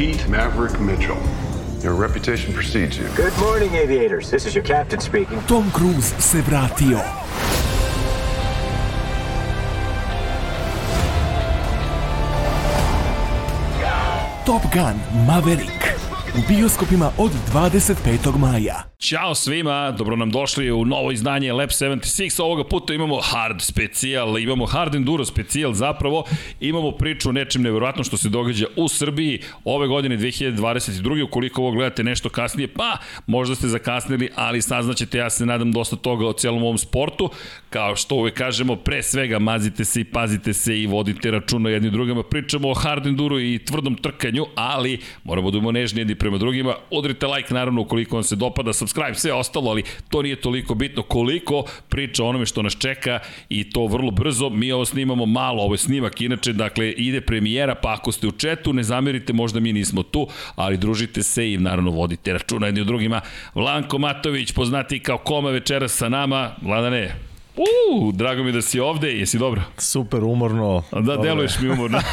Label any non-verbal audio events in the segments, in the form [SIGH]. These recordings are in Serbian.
Pete Maverick Mitchell. Your reputation precedes you. Good morning, aviators. This is your captain speaking. Tom Cruise se vratio. Top Gun Maverick u bioskopima od 25. maja. Ćao svima, dobro nam došli u novo izdanje Lab 76. Ovoga puta imamo hard specijal, imamo hard enduro specijal zapravo. Imamo priču o nečem nevjerojatnom što se događa u Srbiji ove godine 2022. Ukoliko ovo gledate nešto kasnije, pa možda ste zakasnili, ali saznaćete, ja se nadam, dosta toga o celom ovom sportu. Kao što uvek kažemo, pre svega mazite se i pazite se i vodite računa jedni drugima. Pričamo o hard enduro i tvrdom trkanju, ali moramo da imamo nežni jedni prema drugima. Udrite like naravno ukoliko vam se dopada, subscribe, sve ostalo, ali to nije toliko bitno koliko priča onome što nas čeka i to vrlo brzo. Mi ovo snimamo malo, ovo je snimak, inače, dakle, ide premijera, pa ako ste u četu, ne zamerite, možda mi nismo tu, ali družite se i naravno vodite računa jedni u drugima. Vlanko Matović, poznati kao Koma večeras sa nama. Vladane, Uuu, drago mi da si ovde, jesi dobro? Super, umorno. Da, deluješ mi umorno. [LAUGHS]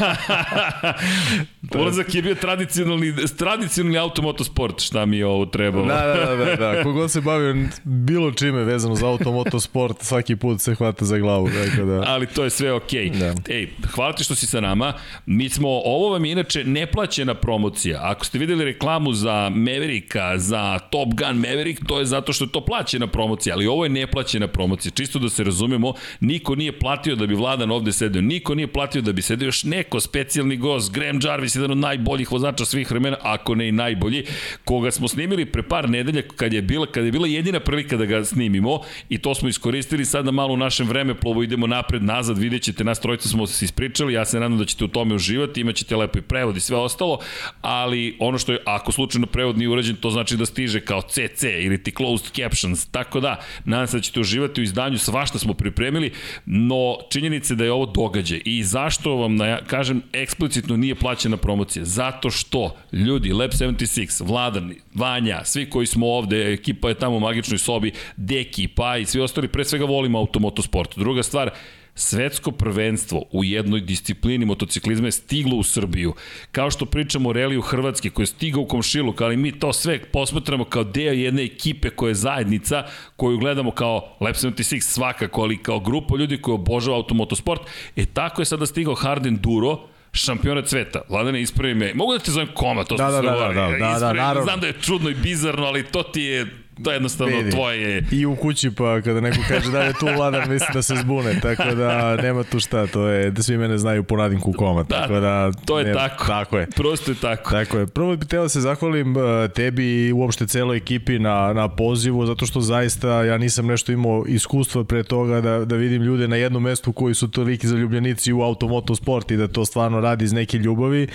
[LAUGHS] Ulazak je bio tradicionalni, tradicionalni automotosport, šta mi je ovo trebalo. Da, da, da, da, da. [LAUGHS] Kogod se bavio bilo čime vezano za automotosport, svaki put se hvata za glavu. Tako da. Ali to je sve okej. Okay. Da. Ej, hvala ti što si sa nama. Mi smo, ovo vam je inače neplaćena promocija. Ako ste videli reklamu za Mavericka, za Top Gun Maverick, to je zato što je to plaćena promocija, ali ovo je neplaćena promocija. Čisto da se razumemo, niko nije platio da bi Vladan ovde sedeo, niko nije platio da bi sedeo još neko specijalni gost, Graham Jarvis, jedan od najboljih vozača svih vremena, ako ne i najbolji, koga smo snimili pre par nedelja kad je bila, kad je bila jedina prilika da ga snimimo i to smo iskoristili sada malo u našem vreme plovo idemo napred, nazad, vidjet ćete, nas trojica smo se ispričali, ja se nadam da ćete u tome uživati, imaćete lepo i prevod i sve ostalo, ali ono što je, ako slučajno prevod nije urađen, to znači da stiže kao CC ili ti closed captions, tako da, nadam se da ćete uživati u izdanju, svašta smo pripremili, no činjenica da je ovo događaj i zašto vam, na, kažem, eksplicitno nije plaćena promocija? Zato što ljudi, Lab 76, Vladan, Vanja, svi koji smo ovde, ekipa je tamo u magičnoj sobi, Deki, pa i svi ostali, pre svega volimo automotosport. Druga stvar, svetsko prvenstvo u jednoj disciplini motociklizma je stiglo u Srbiju. Kao što pričamo o reliju Hrvatske koji je stigao u komšiluk, ali mi to sve posmatramo kao deo jedne ekipe koja je zajednica, koju gledamo kao Lab 76 svakako, ali kao grupa ljudi koji obožava automotosport. E tako je sada stigao Hard Enduro, šampionat sveta. Vladane, ispravi me. Mogu da te zovem koma, to da, smo da, se da, da, da, da, naravno. Znam da je čudno i bizarno, ali to ti je to je jednostavno Vidi. tvoje... I u kući pa kada neko kaže da je tu vladan misli da se zbune, tako da nema tu šta, to je da svi mene znaju po nadimku koma, da, tako da... To je nema, tako, tako je. prosto je tako. Tako je, prvo bih teo da se zahvalim uh, tebi i uopšte celoj ekipi na, na pozivu, zato što zaista ja nisam nešto imao iskustva pre toga da, da vidim ljude na jednom mestu koji su toliki zaljubljenici u automotosport i da to stvarno radi iz neke ljubavi,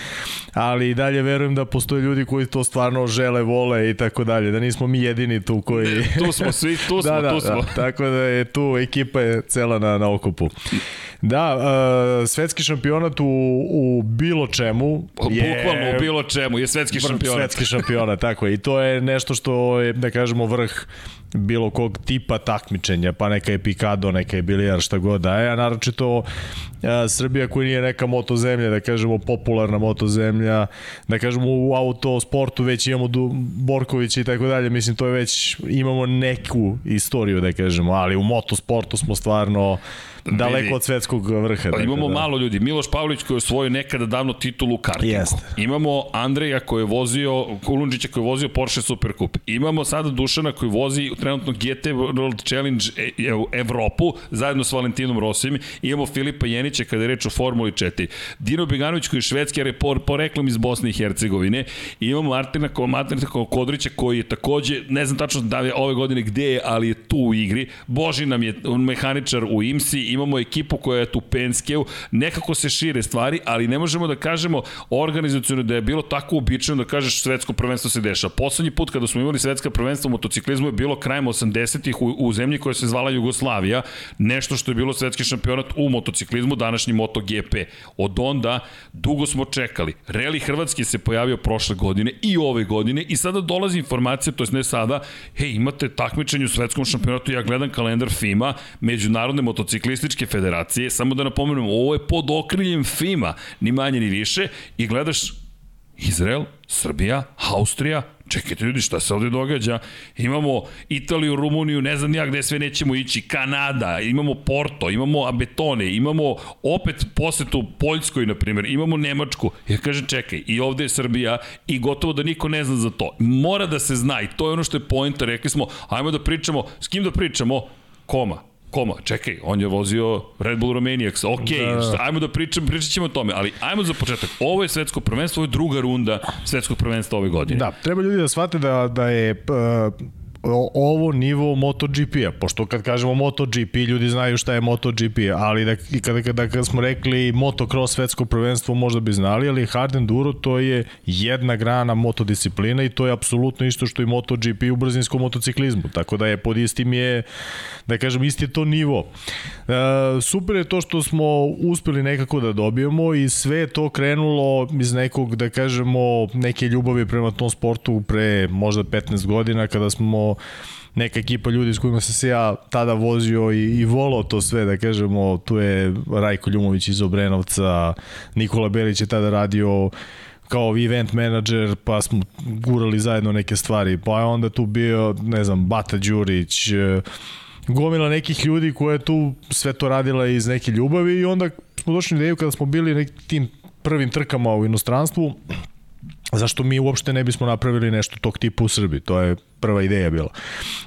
ali i dalje verujem da postoje ljudi koji to stvarno žele, vole i tako dalje, da nismo mi jedini tu tu koji... Tu smo svi, tu [LAUGHS] da, smo, da, tu smo. Da, tako da je tu ekipa je cela na, na okupu. Da, uh, svetski šampionat u, u bilo čemu je... Bukvalno u bilo čemu je svetski šampionat. Svetski šampionat, tako je. I to je nešto što je, da kažemo, vrh bilo kog tipa takmičenja, pa neka je pikado, neka je bilijar, šta god da je, a naročito a, Srbija koja nije neka motozemlja, da kažemo popularna motozemlja, da kažemo u autosportu već imamo du, Borkovića i tako dalje, mislim to je već, imamo neku istoriju da kažemo, ali u motosportu smo stvarno daleko od svetskog vrha. Pa, imamo da. malo ljudi. Miloš Pavlović koji je osvojio nekada davno titulu u kartingu. Jeste. Imamo Andreja koji je vozio, Kulundžića koji je vozio Porsche Supercup. Imamo sada Dušana koji vozi trenutno GT World Challenge e, e, u Evropu zajedno s Valentinom Rosim. Imamo Filipa Jenića kada je reč o Formuli 4. Dino Beganović koji je švedski repor, poreklom iz Bosne i Hercegovine. I imamo Martina, Martina Kodrića koji je takođe, ne znam tačno da je ove godine gde je, ali je tu u igri. Boži nam je mehaničar u IMSI imamo ekipu koja je tu Penskeu, nekako se šire stvari, ali ne možemo da kažemo organizacijno da je bilo tako uobičajeno da kažeš svetsko prvenstvo se deša. Poslednji put kada smo imali svetska prvenstva u motociklizmu je bilo krajem 80-ih u, u zemlji koja se zvala Jugoslavija, nešto što je bilo svetski šampionat u motociklizmu, današnji MotoGP. Od onda dugo smo čekali. Reli Hrvatski se pojavio prošle godine i ove godine i sada dolazi informacija, to je ne sada, hej, imate takmičenje u svetskom šampionatu, ja gledam kalendar FIMA, Međunarodne motociklističke Socijalističke federacije, samo da napomenem, ovo je pod okriljem FIMA, ni manje ni više, i gledaš Izrael, Srbija, Austrija, čekajte ljudi, šta se ovde događa? Imamo Italiju, Rumuniju, ne znam ja gde sve nećemo ići, Kanada, imamo Porto, imamo Abetone, imamo opet posetu Poljskoj, na primjer, imamo Nemačku. Ja kažem, čekaj, i ovde je Srbija i gotovo da niko ne zna za to. Mora da se zna i to je ono što je pojenta, rekli smo, ajmo da pričamo, s kim da pričamo? Koma, Koma, čekaj, on je vozio Red Bull Romaniacs, ok, da. ajmo da pričam, pričat ćemo o tome, ali ajmo za početak. Ovo je svetsko prvenstvo, ovo je druga runda svetskog prvenstva ove godine. Da, treba ljudi da shvate da, da je uh, ovo nivo MotoGP-a, pošto kad kažemo MotoGP, ljudi znaju šta je MotoGP, ali da, i kada, kada, kada smo rekli motocross svetsko prvenstvo, možda bi znali, ali hard enduro to je jedna grana motodisciplina i to je apsolutno isto što i MotoGP u brzinskom motociklizmu, tako da je pod istim je, da kažem, isti to nivo. E, super je to što smo uspeli nekako da dobijemo i sve to krenulo iz nekog, da kažemo, neke ljubavi prema tom sportu pre možda 15 godina kada smo neka ekipa ljudi s kojima sam se ja tada vozio i, i volao to sve, da kažemo, tu je Rajko Ljumović iz Obrenovca, Nikola Belić je tada radio kao event manager, pa smo gurali zajedno neke stvari, pa je onda tu bio, ne znam, Bata Đurić, e, gomila nekih ljudi koja je tu sve to radila iz neke ljubavi i onda smo došli na ideju kada smo bili tim prvim trkama u inostranstvu, zašto mi uopšte ne bismo napravili nešto tog tipa u Srbiji. To je prva ideja bila.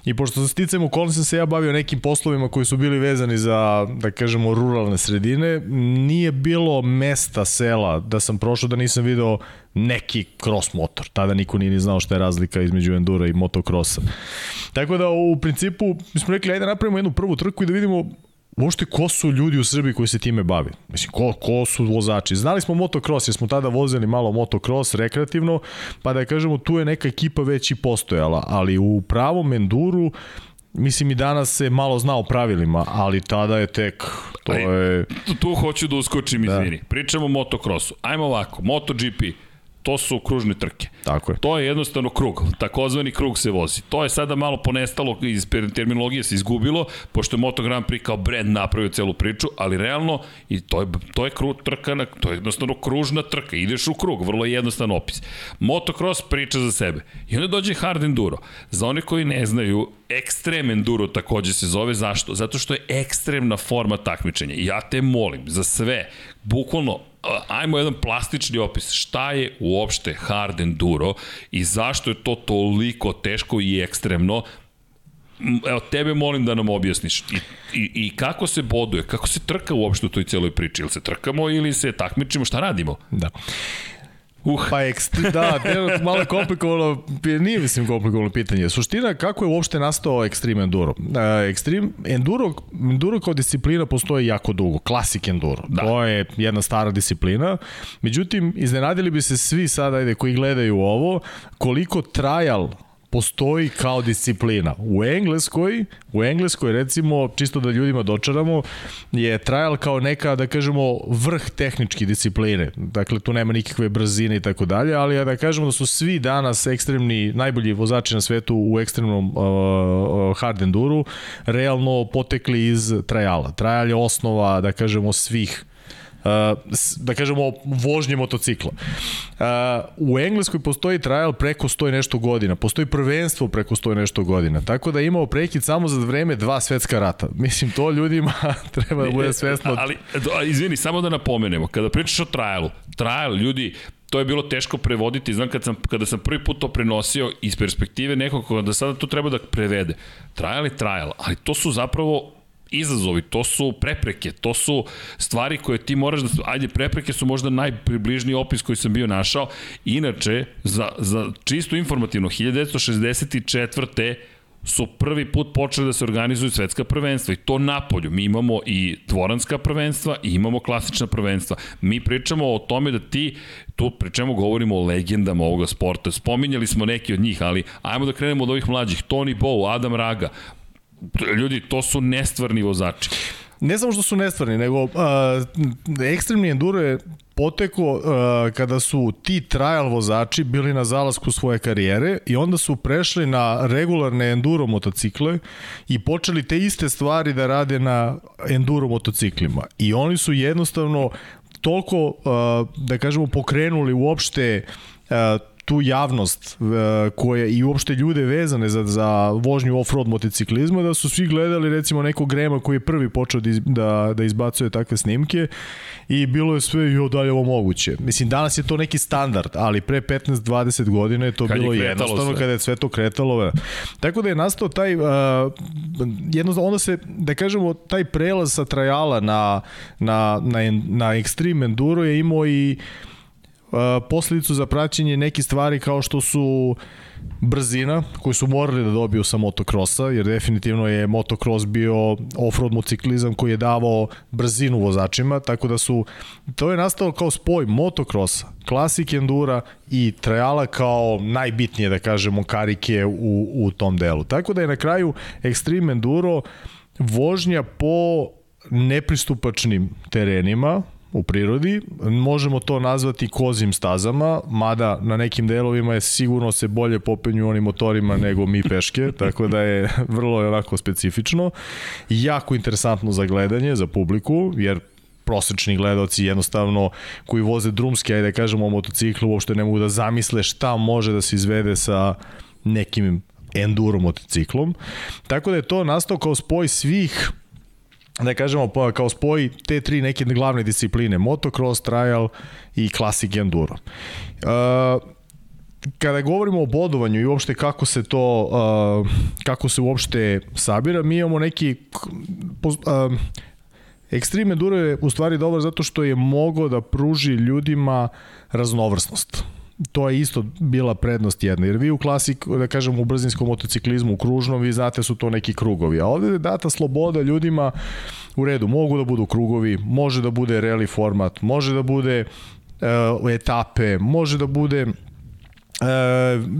I pošto sa sticam u sam se ja bavio nekim poslovima koji su bili vezani za, da kažemo, ruralne sredine, nije bilo mesta, sela, da sam prošao da nisam video neki cross motor. Tada niko nije ni znao šta je razlika između endura i motocrossa. Tako da u principu mi smo rekli ajde napravimo jednu prvu trku i da vidimo uopšte ko su ljudi u Srbiji koji se time bavi? Mislim, ko, ko su vozači? Znali smo motocross, jer smo tada vozili malo motocross rekreativno, pa da kažemo tu je neka ekipa već i postojala, ali u pravom enduru Mislim i danas se malo zna o pravilima, ali tada je tek to je tu, hoću da uskočim da. izvini. Pričamo o motocrossu. Ajmo ovako, MotoGP to su kružne trke. Tako je. To je jednostavno krug, takozvani krug se vozi. To je sada malo ponestalo, iz terminologije se izgubilo, pošto je Moto Grand Prix kao brand napravio celu priču, ali realno i to je, to je krug trka, na, to je jednostavno kružna trka, ideš u krug, vrlo je jednostavan opis. Motocross priča za sebe. I onda dođe hard enduro. Za one koji ne znaju, ekstrem enduro takođe se zove, zašto? Zato što je ekstremna forma takmičenja. I ja te molim, za sve, bukvalno ajmo jedan plastični opis. Šta je uopšte hard enduro i zašto je to toliko teško i ekstremno? Evo, tebe molim da nam objasniš. I, i, i kako se boduje, kako se trka uopšte u toj celoj priči? Ili se trkamo ili se takmičimo, šta radimo? Da. Uh. Pa ekstri, da, malo je komplikovano, nije mislim komplikovano pitanje. Suština, kako je uopšte nastao Extreme Enduro? Uh, Extreme Enduro, Enduro kao disciplina postoji jako dugo, klasik Enduro. Da. To je jedna stara disciplina. Međutim, iznenadili bi se svi sada ajde, koji gledaju ovo, koliko trial postoji kao disciplina. U Engleskoj, u Engleskoj recimo, čisto da ljudima dočaramo, je trial kao neka, da kažemo, vrh tehničke discipline. Dakle, tu nema nikakve brzine i tako dalje, ali da kažemo da su svi danas ekstremni, najbolji vozači na svetu u ekstremnom uh, uh hard enduru, realno potekli iz triala. Trial je osnova, da kažemo, svih da kažemo, vožnje motocikla. U Engleskoj postoji trial preko 100 nešto godina, postoji prvenstvo preko 100 nešto godina, tako da imao prekid samo za vreme dva svetska rata. [LAUGHS] Mislim, to ljudima [LAUGHS] treba da bude svesno. Ali, izvini, samo da napomenemo, kada pričaš o trialu, trial, ljudi, to je bilo teško prevoditi, znam kad sam, kada sam prvi put to prenosio iz perspektive nekog da sada to treba da prevede. Trial je trial, ali to su zapravo izazovi, to su prepreke, to su stvari koje ti moraš da... Ajde, prepreke su možda najpribližniji opis koji sam bio našao. Inače, za, za čisto informativno, 1964 su prvi put počeli da se organizuju svetska prvenstva i to napolju. Mi imamo i dvoranska prvenstva i imamo klasična prvenstva. Mi pričamo o tome da ti, tu pričamo govorimo o legendama ovoga sporta. Spominjali smo neki od njih, ali ajmo da krenemo od ovih mlađih. Tony Bow, Adam Raga, ljudi, to su nestvarni vozači. Ne samo što su nestvarni, nego uh, ekstremni enduro je poteko uh, kada su ti trial vozači bili na zalasku svoje karijere i onda su prešli na regularne enduro motocikle i počeli te iste stvari da rade na enduro motociklima. I oni su jednostavno toliko, uh, da kažemo, pokrenuli uopšte tu javnost e, koje i uopšte ljude vezane za, za vožnju off-road motociklizma da su svi gledali recimo nekog Grema koji je prvi počeo da, iz, da, da izbacuje takve snimke i bilo je sve jo da je ovo moguće. Mislim danas je to neki standard, ali pre 15-20 godina je to Kad bilo je jednostavno sve. kada je sve to kretalo. Tako da je nastao taj uh, jednostavno onda se da kažemo taj prelaz sa trajala na na na na extreme enduro je imao i uh, posledicu za praćenje neki stvari kao što su brzina koju su morali da dobiju sa motokrosa, jer definitivno je motocross bio off-road motociklizam koji je davao brzinu vozačima, tako da su, to je nastalo kao spoj motocrossa, klasik endura i trajala kao najbitnije, da kažemo, karike u, u tom delu. Tako da je na kraju Extreme Enduro vožnja po nepristupačnim terenima, u prirodi. Možemo to nazvati kozim stazama, mada na nekim delovima je sigurno se bolje popenju oni motorima nego mi peške, [LAUGHS] tako da je vrlo je onako specifično. Jako interesantno za gledanje, za publiku, jer prosečni gledoci jednostavno koji voze drumski, ajde da kažemo motociklu, uopšte ne mogu da zamisle šta može da se izvede sa nekim enduro motociklom. Tako da je to nastao kao spoj svih da kažemo pa kao spoj te tri neke glavne discipline, motocross, trial i classic enduro. Uh, kada govorimo o bodovanju i uopšte kako se to uh, kako se uopšte sabira, mi imamo neki Extreme Enduro je u stvari dobar zato što je mogo da pruži ljudima raznovrsnost to je isto bila prednost jedna, jer vi u klasik, da kažem u brzinskom motociklizmu, u kružnom, vi znate su to neki krugovi, a ovde je data sloboda ljudima u redu, mogu da budu krugovi, može da bude rally format, može da bude uh, etape, može da bude Uh,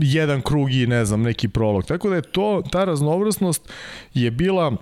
jedan krug i ne znam neki prolog. Tako da je to ta raznovrsnost je bila e,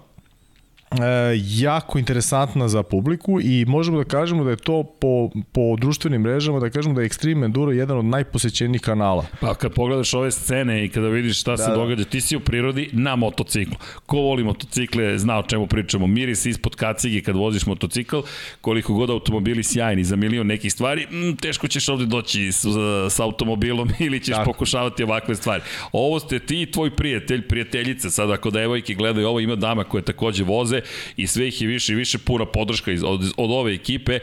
jako interesantna za publiku i možemo da kažemo da je to po, po društvenim mrežama, da kažemo da je Extreme Enduro jedan od najposećenijih kanala. Pa kad pogledaš ove scene i kada vidiš šta da, se da. događa, ti si u prirodi na motociklu. Ko voli motocikle zna o čemu pričamo. Miris ispod kacige kad voziš motocikl, koliko god automobili sjajni za milion nekih stvari, m, teško ćeš ovde doći s, s automobilom [LAUGHS] ili ćeš Tako. pokušavati ovakve stvari. Ovo ste ti i tvoj prijatelj, prijateljica, sad ako devojke gledaju ovo, ima dama koje takođe voze, i sve ih je više i više puna podrška iz, od, od ove ekipe,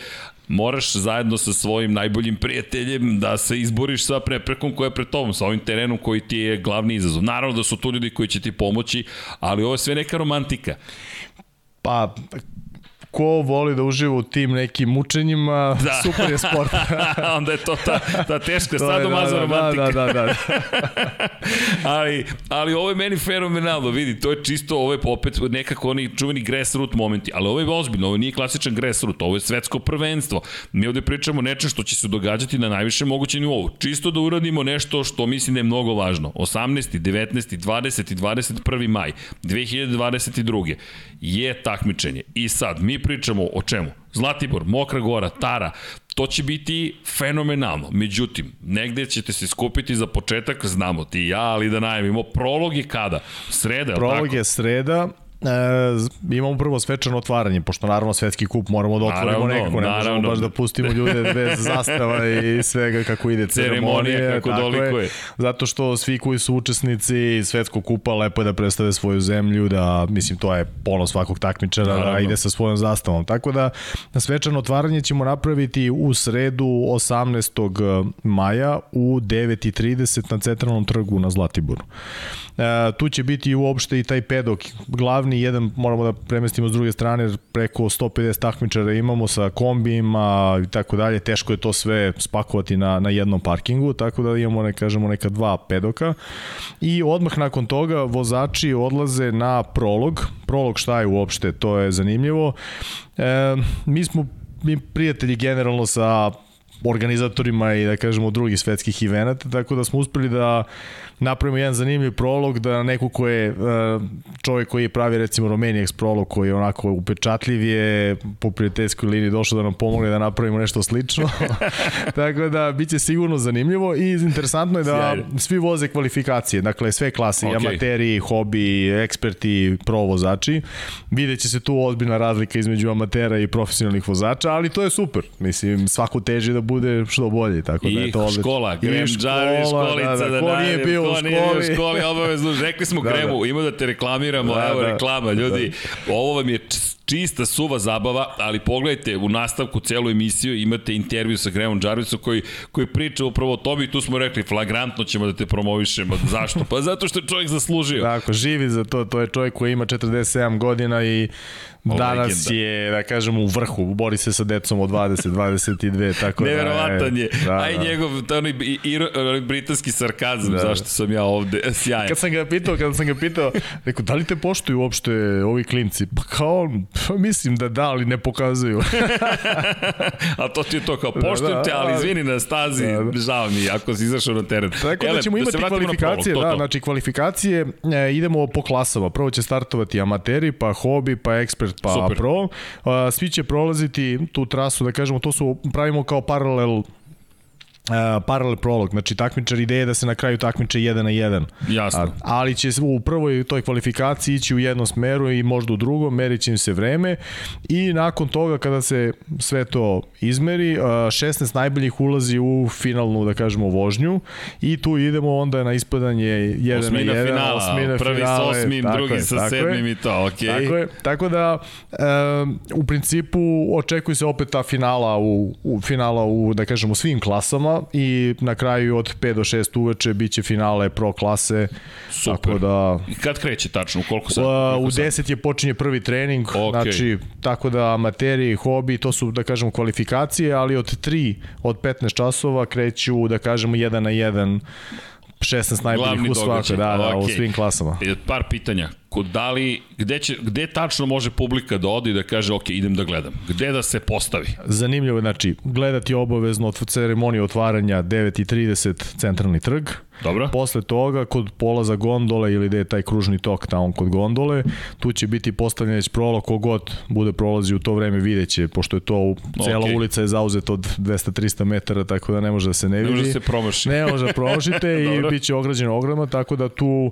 moraš zajedno sa svojim najboljim prijateljem da se izboriš sa preprekom koja je pred tobom, sa ovim terenom koji ti je glavni izazov. Naravno da su tu ljudi koji će ti pomoći, ali ovo je sve neka romantika. Pa, ko voli da uživa u tim nekim mučenjima, da. super je sport. [LAUGHS] Onda je to ta, ta teška [LAUGHS] sadomaza da, da, romantika. Da, da, da. da. [LAUGHS] ali, ali ovo je meni fenomenalno, vidi, to je čisto, ovo je opet nekako oni čuveni grassroot momenti, ali ovo je ozbiljno, ovo nije klasičan grassroot, ovo je svetsko prvenstvo. Mi ovde pričamo nečem što će se događati na najvišem mogućem nivou. Čisto da uradimo nešto što mislim da je mnogo važno. 18. 19. 20. 21. maj 2022. je takmičenje. I sad, mi pričamo o čemu? Zlatibor, Mokra Gora, Tara, to će biti fenomenalno. Međutim, negde ćete se skupiti za početak, znamo ti i ja, ali da najavimo, prolog je kada? Sreda, Prolog je sreda, E, imamo prvo svečano otvaranje, pošto naravno svetski kup moramo da otvorimo naravno, nekako, ne naravno. možemo baš da pustimo ljude bez [LAUGHS] zastava i svega kako ide ceremonije. Kako dolikuje. Je, zato što svi koji su učesnici svetskog kupa lepo je da predstave svoju zemlju, da mislim to je ponos svakog takmičara da ide sa svojom zastavom. Tako da svečano otvaranje ćemo napraviti u sredu 18. maja u 9.30 na centralnom trgu na Zlatiboru. E, tu će biti uopšte i taj pedok glavni, jedan moramo da premestimo s druge strane, preko 150 takmičara imamo sa kombijima i tako dalje, teško je to sve spakovati na, na jednom parkingu, tako da imamo, ne kažemo, neka dva pedoka. I odmah nakon toga vozači odlaze na prolog, prolog šta je uopšte, to je zanimljivo. E, mi smo mi prijatelji generalno sa organizatorima i da kažemo drugih svetskih eventa, tako da smo uspeli da napravimo jedan zanimljiv prolog da neko ko je uh, čovjek koji pravi recimo Romaniax prolog koji je onako upečatljiv je po prijateljskoj liniji došao da nam pomogne da napravimo nešto slično. [LAUGHS] Tako da biće sigurno zanimljivo i interesantno je da Sjajno. svi voze kvalifikacije, dakle sve klase, Ok. okay. amateri, hobi, eksperti, pro vozači. Videće se tu ozbiljna razlika između amatera i profesionalnih vozača, ali to je super. Mislim, svako teži da bude što bolje, tako da je I to odlično. škola, Graham I Jarvis, školica, da, da, ko nije da, bio u ko nije u školi. školi, obavezno, rekli smo Da, Gremu, ima da te reklamiramo, Da, evo da. reklama, ljudi, ovo vam je čista suva zabava, ali pogledajte, u nastavku celu emisiju imate intervju sa Grahamom Jarvisom koji, koji priča upravo o tome i tu smo rekli, flagrantno ćemo da te promovišemo. Zašto? Pa zato što je čovjek zaslužio. Tako, živi za to, to je čovjek koji ima 47 godina i danas legenda. je, da kažem, u vrhu, bori se sa decom od 20, 22, tako da Neverovatan je. Da, A i da. njegov to onaj, i, i, onaj britanski sarkazam, Da. zašto sam ja ovde, [LAUGHS] sjajan. Kad sam ga pitao, kad sam ga pitao, rekao, da li te poštuju uopšte ovi klinci? Pa kao, pa mislim da da, ali ne pokazuju. [LAUGHS] A to ti je to kao, poštujem da, te, ali ali- izvini na stazi, Da, da. žao mi, ako si izašao na teren. Tako da ćemo imati se vratimo na kvalifikacije, prolog, to, da, to. znači kvalifikacije e, idemo po klasama. Prvo će startovati amateri, pa hobi, pa ekspert, pa Super. pro. A, svi će prolaziti tu trasu, da kažemo, to su pravimo kao paralel Uh, paralel prolog, znači takmičar ideje da se na kraju takmiče 1 na 1. Jasno. A, ali će u prvoj toj kvalifikaciji ići u jednom smeru i možda u drugom, merit će im se vreme i nakon toga kada se sve to izmeri, uh, 16 najboljih ulazi u finalnu, da kažemo, vožnju i tu idemo onda na ispadanje 1 Osmina na 1, finala, osmina prvi finale, osmim, tako drugi je, sa sedmim je. i to, okej. Tako je, tako da um, u principu očekuje se opet ta finala u, u finala u da kažemo svim klasama i na kraju od 5 do 6 uveče biće finale pro klase. Super. Tako da I kad kreće tačno, koliko sad? Uh, koliko u sad? 10 je počinje prvi trening, Ok. okay. znači tako da amateri, hobi, to su da kažemo kvalifikacije, ali od 3 od 15 časova kreću da kažemo 1 na 1 16 najboljih u svakoj, da, da, u Okej. svim klasama. E, Par pitanja. Kod da li, gde, će, gde tačno može publika da ode i da kaže, ok, idem da gledam? Gde da se postavi? Zanimljivo je, znači, gledati obavezno od ceremonije otvaranja 9.30 centralni trg. Dobro. Posle toga, kod polaza gondole ili gde je taj kružni tok tamo kod gondole, tu će biti postavljen već prolog, kogod bude prolazi u to vreme videće, pošto je to, cela Okej. ulica je zauzeta od 200-300 metara, tako da ne može da se ne vidi. Ne može da se promaši. Ne može da promašite [LAUGHS] i bit će ograđena ograma, tako da tu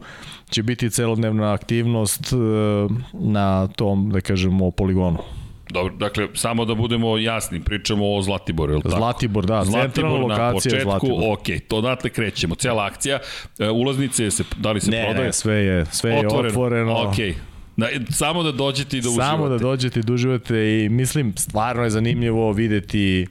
će biti celodnevna aktivnost e, na tom, da kažemo, poligonu. Dobro, dakle, samo da budemo jasni, pričamo o Zlatiboru, je li tako? Zlatibor, da, centralna Zlatibor na lokacija početku, Zlatibor. ok, to odatle krećemo, cela akcija, e, ulaznice, se, da li se Ne, prodaje? ne, sve je, sve je otvoreno. Ok, da, samo da dođete i da uživate. Samo da dođete i da uživate i mislim, stvarno je zanimljivo videti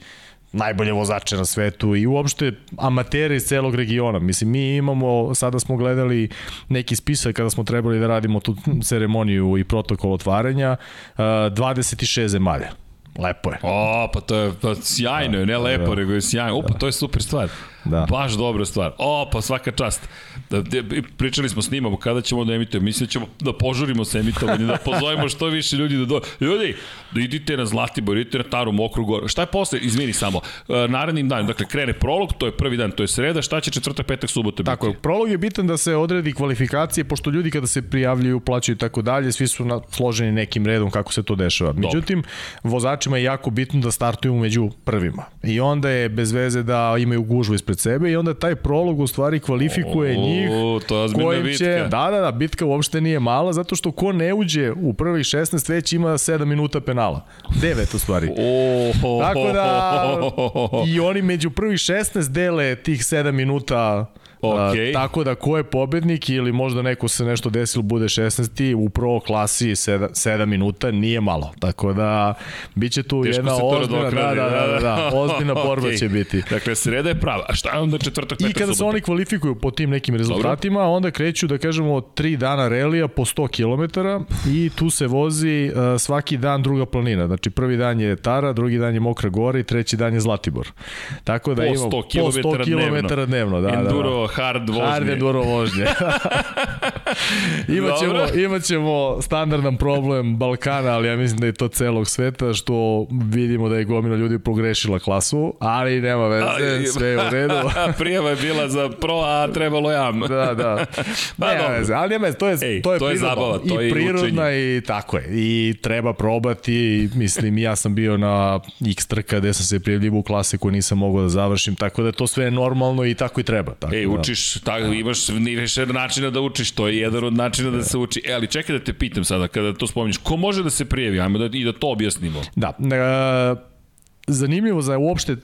najbolje vozače na svetu i uopšte amatere iz celog regiona. Mislim, mi imamo, sada smo gledali neki spisak kada smo trebali da radimo tu ceremoniju i protokol otvaranja, uh, 26 zemalja. Lepo je. O, pa to je pa sjajno, ne lepo, nego je sjajno. O, pa to je super stvar. Da. Baš dobra stvar. O, pa svaka čast. Da, pričali smo, snimamo, kada ćemo da emitujemo. Mislim da ćemo da požurimo sa emitovanjem, da pozovemo što više ljudi da do... Ljudi, da idite na Zlatibor, idite na Taru, Mokru Goru. Šta je posle? Izvini samo. E, narednim danom, dakle, krene prolog, to je prvi dan, to je sreda, šta će četvrtak, petak, subota biti? Tako je, prolog je bitan da se odredi kvalifikacije, pošto ljudi kada se prijavljuju, plaćaju i tako dalje, svi su na, složeni nekim redom kako se to dešava. Međutim, vozačima je jako bitno da startuju među prvima. I onda je bez veze da imaju gužvu ispred sebe i onda taj prolog u stvari kvalifikuje O, njih to je ozbiljna kojim bitka. Će, da, da, da, bitka uopšte nije mala, zato što ko ne uđe u prvih 16 već ima 7 minuta penala. 9 u stvari. O, Tako da i oni među prvih 16 dele tih 7 minuta Okej. A, tako da ko je pobednik ili možda neko se nešto desilo bude 16. u pro klasi 7, 7 minuta nije malo. Tako da biće tu Teško jedna se ozbiljna, da, nadoknadi, da, da, da, da, ozbiljna [LAUGHS] borba Okej. će biti. Dakle, sreda je prava. A šta je onda četvrtak, I kada se subota? oni kvalifikuju po tim nekim rezultatima, onda kreću, da kažemo, tri dana relija po 100 km i tu se vozi uh, svaki dan druga planina. Znači, prvi dan je Tara, drugi dan je Mokra Gora i treći dan je Zlatibor. Tako da Po imamo 100 po 100 kilometara km dnevno. Da, Enduro hard vožnje. Hard enduro vožnje. [LAUGHS] imaćemo, imaćemo standardan problem Balkana, ali ja mislim da je to celog sveta, što vidimo da je gomila ljudi pogrešila klasu, ali nema veze, sve je u redu. [LAUGHS] Prijava je bila za pro, a trebalo jam. Da, da. [LAUGHS] Pa nema dobro. veze, ali nema veze, to je, Ej, to je, to je prirodno. zabava, to je I i prirodna učenje. i tako je. I treba probati, i, mislim, ja sam bio na X trka gde sam se prijavljivo u klase koju nisam mogao da završim, tako da je to sve normalno i tako i treba. Tako Ej, da. Učiš, tako, imaš ni više načina da učiš, to je jedan od načina da se uči. E, ali čekaj da te pitam sada, kada to spominješ, ko može da se prijavi? Ajmo da, i da to objasnimo. Da, e, zanimljivo za uopšte uh,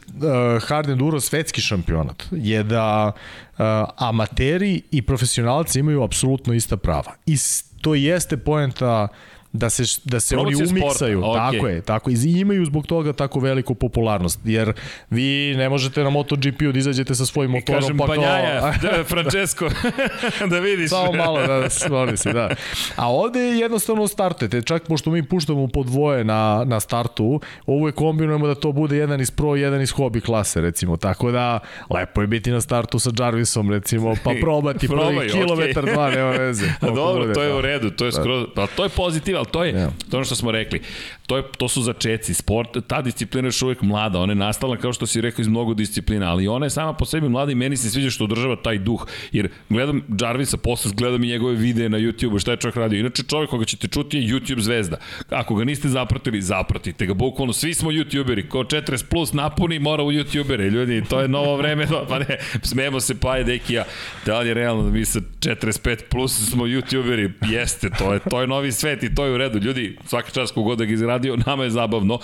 hard enduro svetski šampionat je da uh, amateri i profesionalci imaju apsolutno ista prava. I to jeste poenta da se da se oni sporta, umiksaju, okej. tako je, tako i imaju zbog toga tako veliku popularnost, jer vi ne možete na MotoGP-u da izađete sa svojim motorom Kažem, pa Banjaja, [LAUGHS] da, Francesco, [LAUGHS] da vidiš. Samo malo da smoli se, da. A ovde jednostavno startujete, čak pošto mi puštamo po dvoje na, na startu, uvek kombinujemo da to bude jedan iz pro, jedan iz hobi klase, recimo. Tako da, lepo je biti na startu sa Jarvisom, recimo, pa [LAUGHS] probati prvi kilometar, okej. dva, nema veze. Dobro, to je da. u redu, to je skroz, pa to je pozitiv, ali to je, to je ono što smo rekli, to, je, to su začeci, sport, ta disciplina je još uvek mlada, ona je nastala kao što si rekao iz mnogo disciplina, ali ona je sama po sebi mlada i meni se sviđa što održava taj duh, jer gledam Jarvisa, posle gledam i njegove videe na YouTube-u, šta je čovjek radio, inače čovjek koga ćete čuti je YouTube zvezda, ako ga niste zapratili, zapratite ga, bukvalno svi smo YouTuberi, ko 40 plus napuni mora u YouTubere, ljudi, to je novo vreme, [LAUGHS] pa ne, smemo se pa je deki ja, da li je realno da mi sa 45 plus smo YouTuberi, jeste, to je, to je novi svet i to je u redu, ljudi, svaka čast kogod da ga izradio, [LAUGHS] nama je zabavno,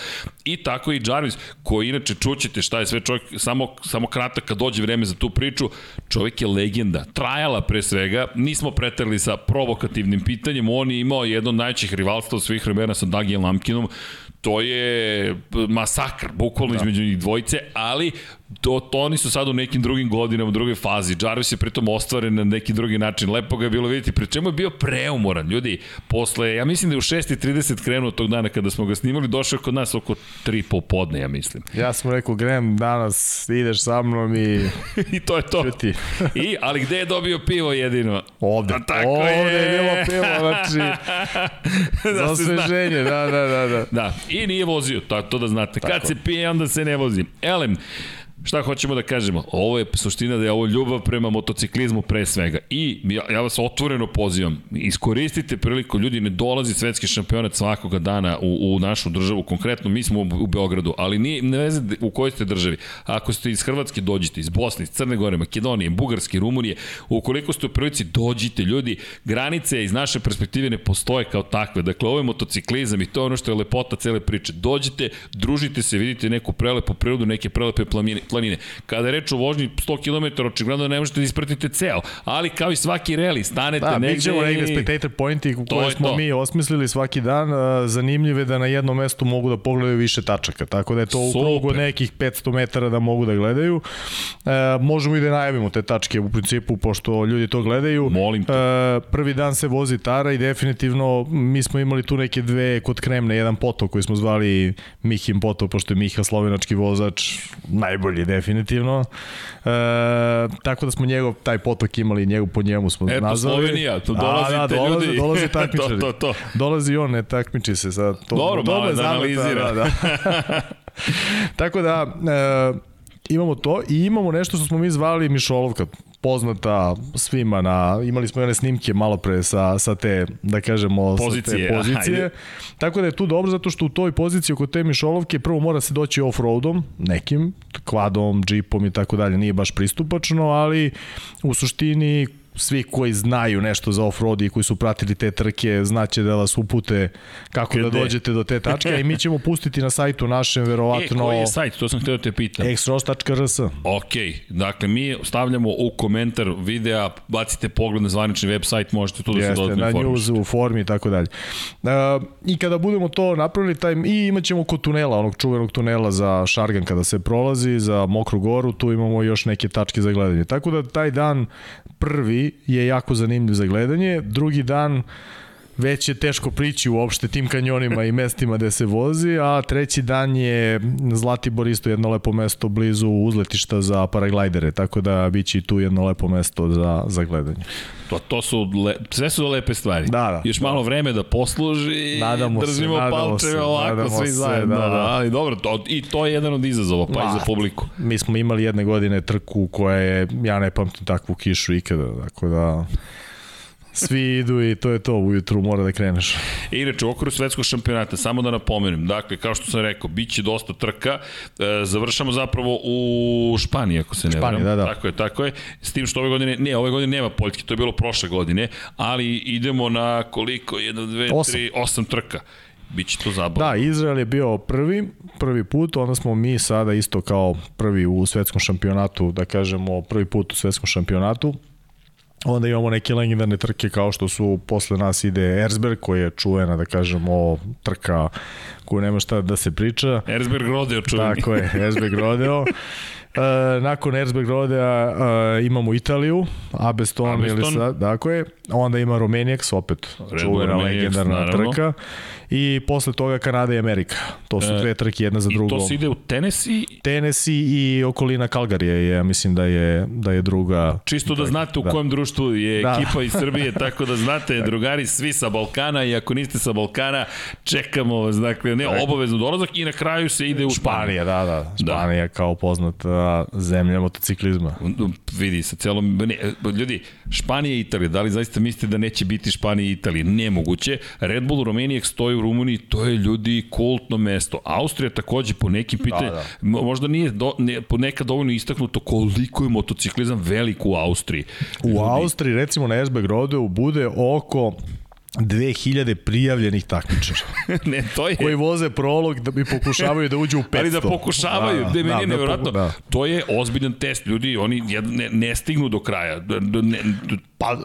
i tako i Jarvis, koji inače čućete šta je sve čovjek, samo, samo kratak kad dođe vreme za tu priču, čovjek je legenda, trajala pre svega, nismo preterli sa provokativnim pitanjem, on je imao jedno od najvećih rivalstva svih vremena sa Dagijem Lamkinom, to je masakr, bukvalno da. između njih dvojice, ali to, to oni su sad u nekim drugim godinama, u drugoj fazi. Jarvis je pritom ostvaren na neki drugi način. Lepo ga je bilo vidjeti, pri čemu je bio preumoran. Ljudi, posle, ja mislim da je u 6.30 krenuo tog dana kada smo ga snimali, došao kod nas oko 3 popodne, ja mislim. Ja sam rekao, Grem, danas ideš sa mnom i [LAUGHS] I to je to. Čuti. I, ali gde je dobio pivo jedino? ovde. A tako ovde je. je. bilo pivo, znači, [LAUGHS] za da zna. osveženje, da, da, da. da. Da, i nije vozio, to, to da znate. Kad se pije, onda se ne vozi. Elem, Šta hoćemo da kažemo? Ovo je suština da je ovo ljubav prema motociklizmu pre svega. I ja, ja vas otvoreno pozivam, iskoristite priliku, ljudi, ne dolazi svetski šampionat svakoga dana u, u našu državu, konkretno mi smo u, u Beogradu, ali nije, ne veze u kojoj ste državi. Ako ste iz Hrvatske, dođite, iz Bosne, iz Crne Gore, Makedonije, Bugarske, Rumunije, ukoliko ste u prilici, dođite, ljudi, granice iz naše perspektive ne postoje kao takve. Dakle, ovo je motociklizam i to je ono što je lepota cele priče. Dođite, družite se, vidite neku prelepu prirodu, neke prelepe planine. Planine. Kada je reč o vožnji 100 km, očigledno ne možete da ispratite ceo, ali kao i svaki reli, stanete Da, negde mi ćemo negde spectator pointi koje je smo to. mi osmislili svaki dan, zanimljive da na jednom mestu mogu da pogledaju više tačaka, tako da je to u krugu nekih 500 metara da mogu da gledaju. E, možemo i da najavimo te tačke u principu, pošto ljudi to gledaju. Molim te. E, prvi dan se vozi Tara i definitivno mi smo imali tu neke dve kod Kremne, jedan potok koji smo zvali Mihim potok, pošto je Miha slovenački vozač, najbolji definitivno. E, tako da smo njegov, taj potok imali, njegov po njemu smo Eto, nazvali. Slovenija, tu Da, dolazite da, dolaze, ljudi. Dolaze [LAUGHS] takmičari. To, to, to. Dolazi on, ne takmiči se sad. To, Dobro, je da analizira. Da, da. [LAUGHS] Tako da, e, imamo to i imamo nešto što smo mi zvali Mišolovka poznata svima na imali smo i one snimke malo pre sa sa te da kažemo Pozicije, sa te [LAUGHS] pozicije. ajde. Tako da je tu dobro zato što u toj poziciji oko te Mišolovke prvo mora se doći off-roadom nekim kvadom, džipom i tako dalje, nije baš pristupačno, ali u suštini svi koji znaju nešto za off-road i koji su pratili te trke znaće da vas upute kako da Gde? dođete do te tačke, i mi ćemo pustiti na sajtu našem E, verovatno koji je sajt? To sam htio da te pitam. xros.rs. Ok, dakle mi stavljamo u komentar videa, bacite pogled na zvanični web sajt, možete tu da se dodatno na informišete. news, u formi i tako dalje. Uh, I kada budemo to napravili, taj, i imat ćemo kod tunela, onog čuvenog tunela za Šargan kada se prolazi, za Mokru goru, tu imamo još neke tačke za gledanje. Tako da taj dan prvi je jako zanimljiv za gledanje, drugi dan već je teško prići uopšte tim kanjonima i mestima gde se vozi, a treći dan je Zlatibor isto jedno lepo mesto blizu uzletišta za paraglidere, tako da biće i tu jedno lepo mesto za, za gledanje. To, to su le, sve su lepe stvari. Da, da. Još malo vreme da posluži, Nadamo se, držimo palčeve se, ovako svi se, zajedno. da, Da, da. Ali dobro, to, i to je jedan od izazova, pa i za publiku. Mi smo imali jedne godine trku koja je, ja ne pamtim takvu kišu ikada, tako da svi idu i to je to, ujutru mora da kreneš. Inače, u okviru svetskog šampionata, samo da napomenem, dakle, kao što sam rekao, bit će dosta trka, e, završamo zapravo u Španiji, ako se ne Španiji, varam. da, da. Tako je, tako je, s tim što ove godine, ne, ove godine nema Poljske, to je bilo prošle godine, ali idemo na koliko, 1, 2, Osam. 3, 8 trka. Biće to zabavno. Da, Izrael je bio prvi, prvi put, onda smo mi sada isto kao prvi u svetskom šampionatu, da kažemo prvi put u svetskom šampionatu. Onda imamo neke legendarne trke kao što su posle nas ide Erzberg koja je čuvena da kažemo trka koju nema šta da se priča. Erzberg Rodeo čuveni. Tako je, Erzberg Rodeo. [LAUGHS] E, nakon Erzberg Rodea e, imamo Italiju, Abeston, Abeston. ili sad, tako je. Onda ima Romaniax, opet Red čuvena legendarna naravno. trka. I posle toga Kanada i Amerika. To su E, dve trke jedna za I drugom. to se ide u Tennessee, Tennessee i okolina Kalgarije je, ja mislim da je, da je druga. čisto da znate u da. kojem društvu je Da. ekipa iz Srbije, [LAUGHS] tako da znate, drugari, svi sa Balkana i ako niste sa Balkana, čekamo vas, dakle, ne, obavezno dolazak i na kraju se ide u. Španija, da, da. Španija kao poznata zemlja motociklizma. vidi sa celom ne, ljudi Španija i Italija da li zaista mislite da neće biti Španija i Italija nemoguće Red Bull Romanijek stoji u Rumuniji to je ljudi kultno mesto Austrija takođe po nekim pitanjima da. mo- možda nije do, ne, ponekad dovoljno istaknuto koliko je motociklizam velik u Austriji U Austriji, recimo na Erzberg Rodeu, bude oko 2000 prijavljenih takmičara [LAUGHS] ne to je koji voze prolog da bi pokušavaju da uđu u 500. [LAUGHS] Ali da pokušavaju, da, da, meni je da, nevjerojatno, da. to je ozbiljan test, ljudi, oni jed- ne, ne stignu do kraja, Da- da- ne, Pa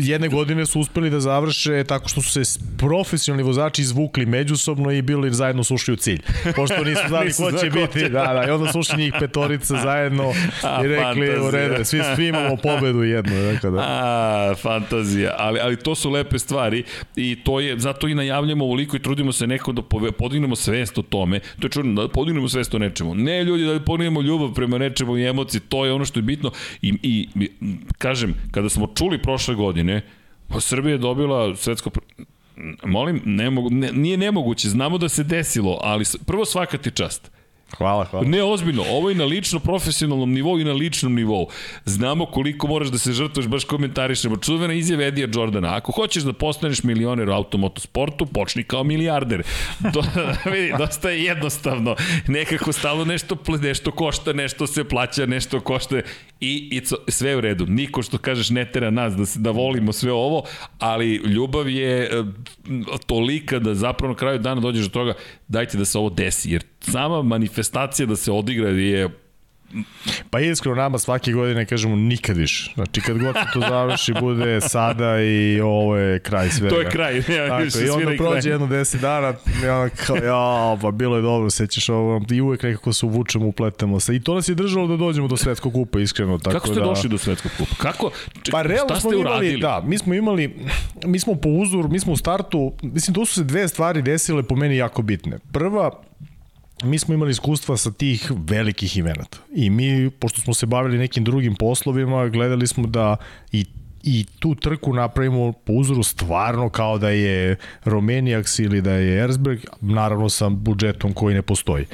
jedne godine su uspeli da završe tako što su se profesionalni vozači izvukli međusobno i bili zajedno su ušli u cilj. Pošto nisu znali [LAUGHS] Nisu ko će biti. će. Da, da, i onda su ušli njih petorica zajedno [LAUGHS] A, i rekli u redu, svi, svi imamo pobedu jednu. Dakle, da. A, fantazija, ali, ali to su lepe stvari i to je, zato i najavljamo ovoliko i trudimo se neko da pove, podignemo svest o tome, to je čudno, da podignemo svest o nečemu. Ne ljudi, da podignemo ljubav prema nečemu i emocije, to je ono što je bitno i i, kažem, kada smo čuli prošle godine, pa Srbija je dobila svetsko Molim, ne mogu, ne, nije nemoguće, znamo da se desilo, ali prvo svaka ti čast. Hvala, hvala. Ne, ozbiljno, ovo je na lično profesionalnom nivou i na ličnom nivou. Znamo koliko moraš da se žrtvuješ, baš komentarišemo. Čuvena izjava Edija Jordana. Ako hoćeš da postaneš milioner u automotosportu, počni kao milijarder. Do, [LAUGHS] vidi, dosta je jednostavno. Nekako stalo nešto, nešto košta, nešto se plaća, nešto košta i, i co- sve u redu. Niko što kažeš ne tera nas da, se, da volimo sve ovo, ali ljubav je e, tolika da zapravo na kraju dana dođeš do toga dajte da se ovo desi, jer sama manifestacija da se odigra je Pa iskreno nama svake godine kažemo nikad više. Znači kad god se to završi bude sada i ovo je kraj svega. To je kraj, nema Tako, I onda prođe kraj. jedno 10 dana i onda kao, ja, pa bilo je dobro, sećaš ovo, i uvek nekako se uvučemo, upletemo se. I to nas je držalo da dođemo do svetskog kupa, iskreno. Tako Kako ste da... došli do svetskog kupa? Kako? Pa realno smo imali, uradili? da, mi smo imali, mi smo po uzoru, mi smo u startu, mislim, tu su se dve stvari desile po meni jako bitne. Prva, mi smo imali iskustva sa tih velikih imenata. I mi, pošto smo se bavili nekim drugim poslovima, gledali smo da i i tu trku napravimo po uzoru stvarno kao da je Romaniax ili da je Erzberg, naravno sa budžetom koji ne postoji.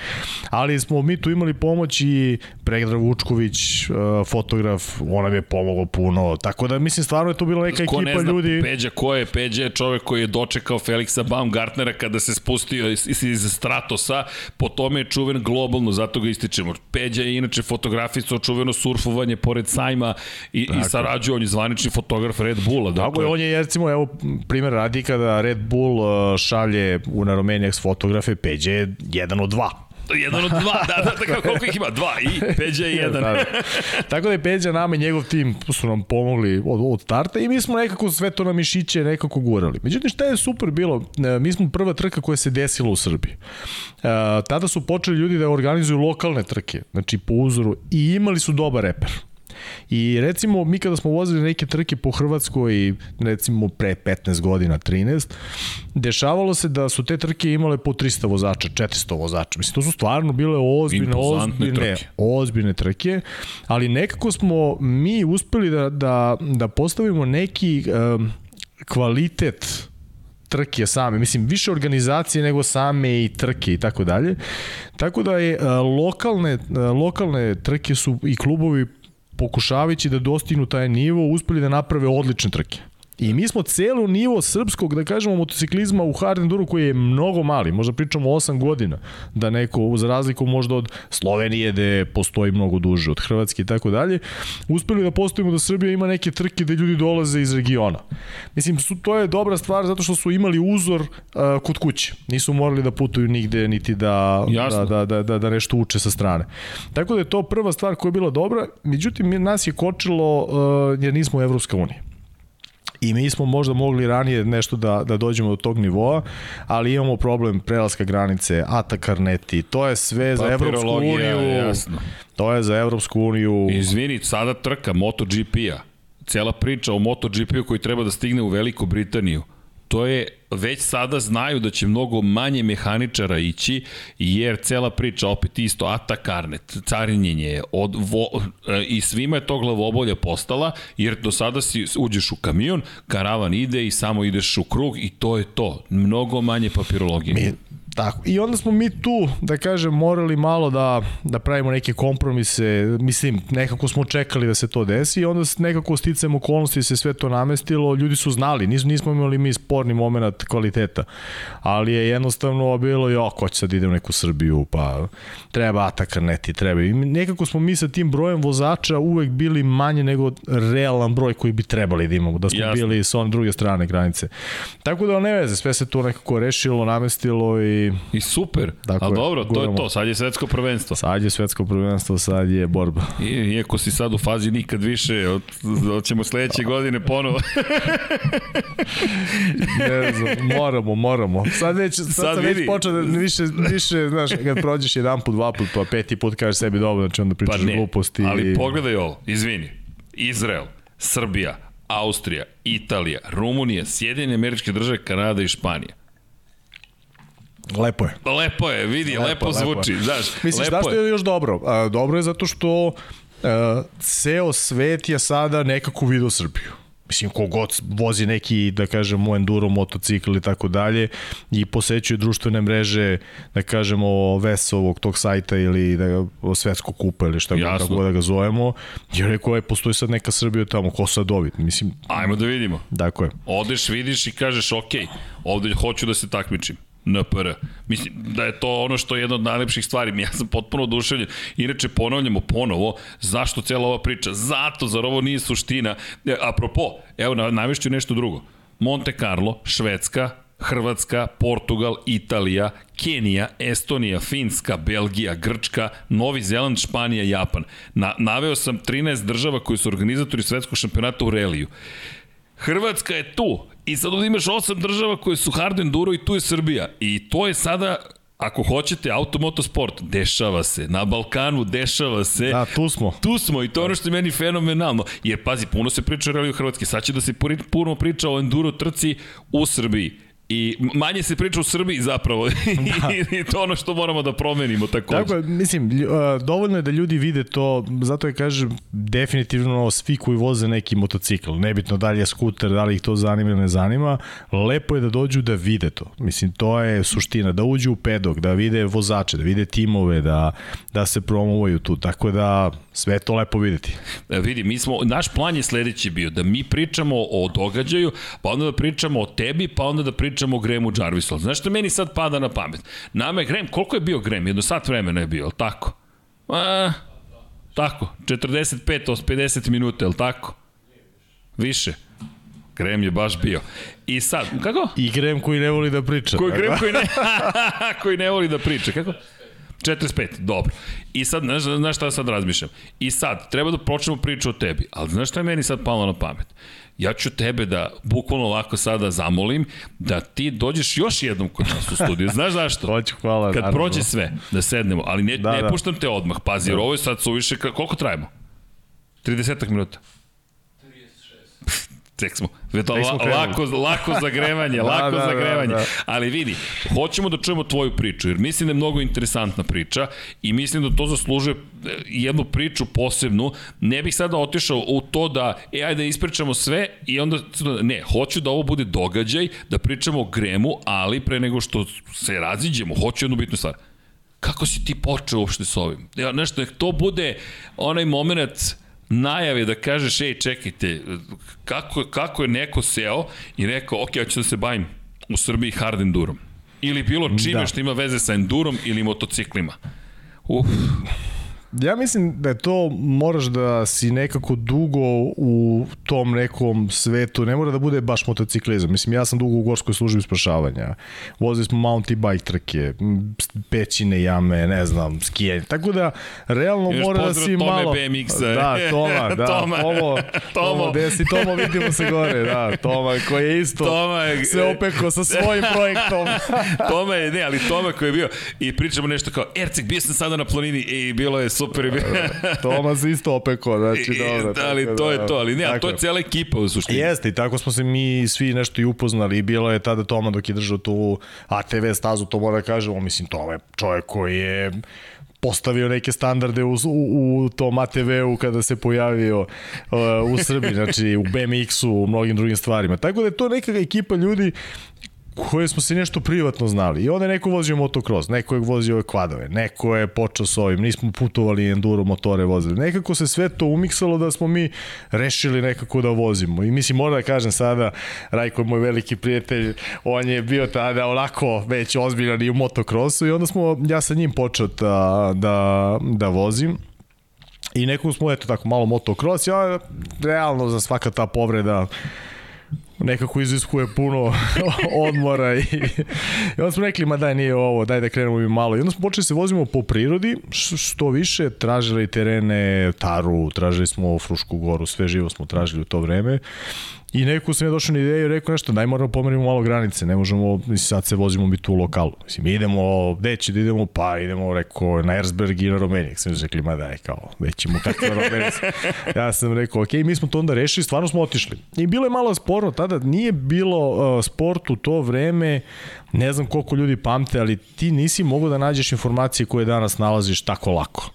Ali smo mi tu imali pomoć i Predrag Vučković, eh, fotograf, on nam je pomogao puno, tako da mislim stvarno je to bila neka Ko ekipa ne zna ljudi. Peđa ko je? Peđa je čovek koji je dočekao Felixa Baumgartnera kada se spustio iz, iz, Stratosa, po tome je čuven globalno, zato ga ističemo. Peđa je inače fotografista, čuveno surfovanje pored sajma i, i sarađuje, on je zvanični fotograf Red Bulla. Tako Dakle, je, on je, recimo, evo, primjer radi kada Red Bull uh, šalje u na Romaniax fotografe, Peđe je jedan od dva. jedan od dva, da, da, da, koliko ih ima? Dva i Peđa je jedan. Da, da. Tako da je Peđa nama i njegov tim su nam pomogli od, od starta i mi smo nekako sve to na mišiće nekako gurali. Međutim, šta je super bilo? Mi smo prva trka koja se desila u Srbiji. E, tada su počeli ljudi da organizuju lokalne trke, znači po uzoru, i imali su dobar reper. I recimo, mi kada smo vozili neke trke po Hrvatskoj, recimo pre 15 godina, 13, dešavalo se da su te trke imale po 300 vozača, 400 vozača. Mislim, to su stvarno bile ozbiljne, ozbiljne, trke. ozbiljne trke, ali nekako smo mi uspeli da, da, da postavimo neki um, kvalitet trke same, mislim više organizacije nego same i trke i tako dalje. Tako da je a, lokalne a, lokalne trke su i klubovi pokušavajući da dostignu taj nivo uspeli da naprave odlične trke. I mi smo celo nivo srpskog, da kažemo, motociklizma u hard enduro koji je mnogo mali, možda pričamo o 8 godina, da neko, za razliku možda od Slovenije gde postoji mnogo duže, od Hrvatske i tako dalje, uspeli da postavimo da Srbija ima neke trke gde ljudi dolaze iz regiona. Mislim, su, to je dobra stvar zato što su imali uzor uh, kod kuće. Nisu morali da putuju nigde, niti da, Jasno. da, da, da, da, da nešto uče sa strane. Tako da je to prva stvar koja je bila dobra, međutim, nas je kočilo uh, jer nismo Evropska unija. I mi smo možda mogli ranije nešto da, da dođemo do tog nivoa, ali imamo problem prelaska granice, ATA karneti, to je sve za Evropsku uniju. jasno. To je za Evropsku uniju. Izvini, sada trka MotoGP-a. Cela priča o MotoGP-u koji treba da stigne u Veliku Britaniju. To je, već sada znaju da će mnogo manje mehaničara ići, jer cela priča, opet isto, ATA karnet, carinjenje, od, vo, e, i svima je to glavobolja postala, jer do sada si uđeš u kamion, karavan ide i samo ideš u krug i to je to. Mnogo manje papirologije. Mi, tako. I onda smo mi tu, da kažem, morali malo da, da pravimo neke kompromise. Mislim, nekako smo čekali da se to desi i onda nekako sticam okolnosti se sve to namestilo. Ljudi su znali, nis, nismo imali mi sporni moment kvaliteta. Ali je jednostavno bilo, jo, ko će sad ide u neku Srbiju, pa treba atakarneti, treba. I nekako smo mi sa tim brojem vozača uvek bili manje nego realan broj koji bi trebali da imamo, da smo Jasno. bili sa one druge strane granice. Tako da ne veze, sve se to nekako rešilo, namestilo i I super. Tako A je, dobro, to je to. Sad je svetsko prvenstvo. sad je svetsko prvenstvo, sad je borba. I, iako si sad u fazi nikad više, od, od ćemo sledeće godine ponovo. [LAUGHS] Ne znam, moramo, moramo. Sad već, sad, Sad već počeo da više, više, znaš, kad prođeš jedan put, dva put, pa peti put kažeš sebi dobro, znači onda Pa pričaš ne, gluposti. ali i... pogledaj ovo, izvini. Izrael, Srbija, Austrija, Italija, Rumunija, Sjedinjene američke države, Kanada i Španija. Lepo je. Lepo je, vidi, lepo, lepo, lepo zvuči, je. znaš, Misliš, lepo zašto je još dobro? A, dobro je zato što a, ceo svet je sada nekako video Srbiju. Mislim, kogod vozi neki, da kažemo, enduro, motocikl i tako dalje i posećuje društvene mreže, da kažemo, Vesovog tog sajta ili da ga, svetskog kupa ili šta god, Jasno. kako god da ga zovemo, jer rekao je, postoji sad neka Srbija tamo, ko sad ovi? Mislim, Ajmo da vidimo. tako je. Odeš, vidiš i kažeš, ok, ovde hoću da se takmičim. NPR. Mislim da je to ono što je jedna od najlepših stvari. Ja sam potpuno oduševljen. Inače, ponavljamo ponovo, zašto cela ova priča? Zato, zar ovo nije suština? E, apropo, evo, na- navešću nešto drugo. Monte Carlo, Švedska, Hrvatska, Portugal, Italija, Kenija, Estonija, Finska, Belgija, Grčka, Novi Zeland, Španija, Japan. Na, naveo sam 13 država koji su organizatori svetskog šampionata u reliju. Hrvatska je tu i sad ovdje imaš osam država koje su hard enduro i tu je Srbija. I to je sada Ako hoćete, automotosport, dešava se. Na Balkanu dešava se. Da, tu smo. Tu smo i to je ono što je meni fenomenalno. Jer, pazi, puno se priča o reliju Hrvatske. Sad će da se puno priča o enduro trci u Srbiji. I manje se priča u Srbiji zapravo. [LAUGHS] Da. I to ono što moramo da promenimo takođe. Tako mislim, dovoljno je da ljudi vide to, zato je kažem, definitivno svi koji voze neki motocikl, nebitno da li je skuter, da li ih to zanima ili ne zanima, lepo je da dođu da vide to. Mislim, to je suština, da uđu u pedok, da vide vozače, da vide timove, da, da se promovaju tu, tako da sve je to lepo videti. E, vidi, mi smo, naš plan je sledeći bio, da mi pričamo o događaju, pa onda da pričamo o tebi, pa onda da pričamo o Gremu Jarvisu. Ali Znaš što meni sad pada na pamet? Nama je Grem, koliko je bio Grem? Jedno sat vremena je bio, ali tako? A, tako, 45 od 50 minuta, je li tako? Više. Grem je baš bio. I sad, kako? I Grem koji ne voli da priča. Koji? Grem koji ne, [LAUGHS] koji ne voli da priča. Kako? 45, dobro. I sad, znaš, znaš šta sad razmišljam? I sad, treba da počnemo priču o tebi, ali znaš šta je meni sad palo na pamet? Ja ću tebe da, bukvalno ovako sada zamolim, da ti dođeš još jednom kod nas u studiju. Znaš zašto? [LAUGHS] Hoću, hvala. Kad naravno. prođe sve, da sednemo, ali ne, Da, ne da. puštam te odmah, pazi, jer ovo je sad suviše, koliko trajemo? 30 minuta. Tek smo. To Tek smo krenuli. lako, lako zagrevanje, Da, [LAUGHS] lako da, da, zagrevanje. da. Ali vidi, hoćemo da čujemo tvoju priču, jer mislim da je mnogo interesantna priča i mislim da to zaslužuje e, jednu priču posebnu. Ne bih sada otišao u to da, e, ajde da ispričamo sve i onda, ne, hoću da ovo bude događaj, da pričamo o Gremu, ali pre nego što se raziđemo, hoću jednu bitnu stvar. Kako si ti počeo uopšte s ovim? Ja, nešto, nek to bude onaj moment najave da kažeš, ej, čekajte, kako, kako je neko seo i rekao, ok, ja ću da se bavim u Srbiji hard endurom. Ili bilo čime Da. što ima veze sa endurom ili motociklima. Uf, Ja mislim da je to moraš da si nekako dugo u tom nekom svetu, ne mora da bude baš motociklizam. Mislim, ja sam dugo u gorskoj službi spašavanja. Vozili smo mountain bike trke, pećine jame, ne znam, skijanje. Tako da, realno Još mora da si Tome malo... BMX-a. Da, Toma, [LAUGHS] da. Toma. Tomo, Tomo. Tomo, gde si Tomo, vidimo se gore, da. Toma, koji je isto Toma je- se opekao sa svojim [LAUGHS] projektom. Toma je, ne, ali Toma koji je bio i pričamo nešto kao, Erceg, bio sam sada na planini i bilo je super. i bio- Toma se isto opekao, znači I- dobro. da, ali to da, je to, ali ne, a to je cela ekipa u suštini. Jeste i tako smo se mi svi nešto i upoznali i bilo je tada Toma dok je držao tu ATV stazu, to mora da kažemo, mislim Toma je čovjek koji je postavio neke standarde u, u, u tom ATV-u kada se pojavio uh, u Srbiji, znači u BMX-u, u mnogim drugim stvarima. Tako da je to neka ekipa ljudi koje smo se nešto privatno znali. I onda je neko vozio motocross, neko je vozio ove kvadove, neko je počeo s ovim, nismo putovali enduro motore vozili. Nekako se sve to umiksalo da smo mi rešili nekako da vozimo. I mislim, moram da kažem sada, Rajko je moj veliki prijatelj, on je bio tada onako već ozbiljan i u motocrossu i onda smo, ja sa njim počeo da, da, da vozim. I nekako smo, eto tako, malo motocross, ja realno za svaka ta povreda nekako iziskuje puno [LAUGHS] odmora i, i onda smo rekli, ma daj nije ovo, daj da krenemo mi malo. I onda smo počeli se vozimo po prirodi, što više, tražili terene, Taru, tražili smo Frušku goru, sve živo smo tražili u to vreme. I neko sam je došao na ideju i rekao nešto, daj moramo pomerimo malo granice, ne možemo, sad se vozimo mi tu u lokalu. Mislim, idemo, gde će da idemo? Pa idemo, rekao, na Erzberg i na Romenijak. Sam rekli, ma daj, kao, gde ćemo, na Romenijak? ja sam rekao, ok, mi smo to onda rešili, stvarno smo otišli. I bilo je malo sporno, tada nije bilo uh, sport u to vreme, ne znam koliko ljudi pamte, ali ti nisi mogao da nađeš informacije koje danas nalaziš tako lako.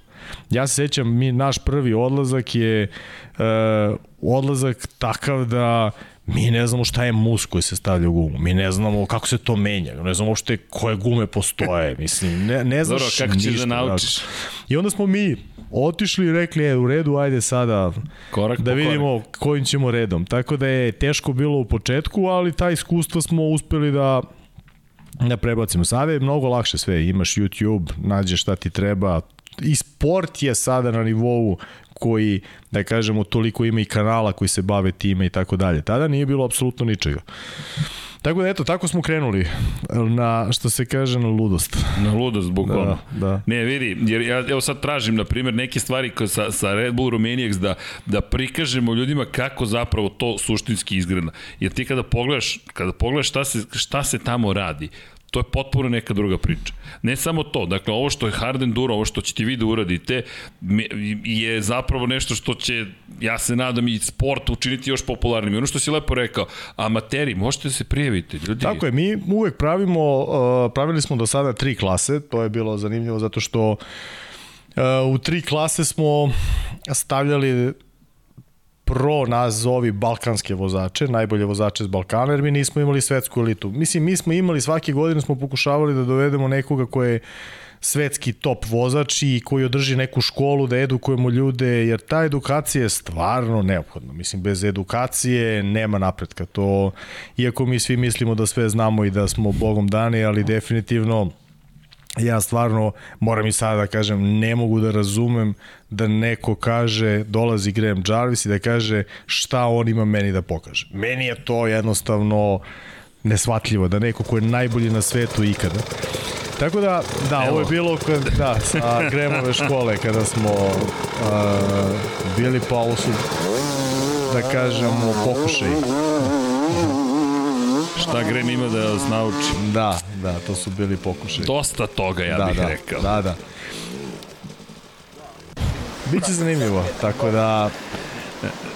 Ja se sećam, mi, naš prvi odlazak je uh, odlazak takav da mi ne znamo šta je mus koji se stavlja u gumu, mi ne znamo kako se to menja, ne znamo uopšte koje gume postoje, mislim, ne, ne znaš Dobro, kako ćeš ništa, da naučiš? tako. I onda smo mi otišli i rekli, e, u redu, ajde sada Korak da vidimo kojim ćemo redom. Tako da je teško bilo u početku, ali ta iskustva smo uspeli da da prebacimo. Sada je mnogo lakše sve, imaš YouTube, nađeš šta ti treba, i sport je sada na nivou koji, da kažemo, toliko ima i kanala koji se bave time i tako dalje. Tada nije bilo apsolutno ničega. Tako da eto, tako smo krenuli na, što se kaže, na ludost. Na ludost, bukvalno. Da, da. Ne, vidi, jer ja evo sad tražim, na primjer, neke stvari sa, sa Red Bull Romaniacs da, da prikažemo ljudima kako zapravo to suštinski izgleda. Jer ti kada pogledaš, kada pogledaš šta se, šta se tamo radi, to je potpuno neka druga priča. Ne samo to, dakle ovo što je hard enduro, ovo što ćete vi da uradite je zapravo nešto što će, ja se nadam i sport učiniti još popularnim. Ono što si lepo rekao, amateri, možete da se prijavite, ljudi. Tako je, mi uvek pravimo, uh, pravili smo do sada tri klase, to je bilo zanimljivo zato što uh, u tri klase smo stavljali pro nazovi balkanske vozače, najbolje vozače s Balkana, jer mi nismo imali svetsku elitu. Mislim, mi smo imali svake godine smo pokušavali da dovedemo nekoga ko je svetski top vozač i koji održi neku školu da edukujemo ljude, jer ta edukacija je stvarno neophodna. Mislim, bez edukacije nema napretka. To, iako mi svi mislimo da sve znamo i da smo bogom dani, ali definitivno ja stvarno moram i sada da kažem ne mogu da razumem da neko kaže dolazi Graham Jarvis i da kaže šta on ima meni da pokaže. Meni je to jednostavno nesvatljivo da neko ko je najbolji na svetu ikada. Tako da, da, ovo je bilo kad, da, sa Grahamove škole kada smo uh, bili pa ovo su da kažemo pokušaj. Šta Gren ima da vas nauči? Da, da, to su bili pokušaj. Dosta toga, ja da, bih da, rekao. Da, da. Biće zanimljivo, tako da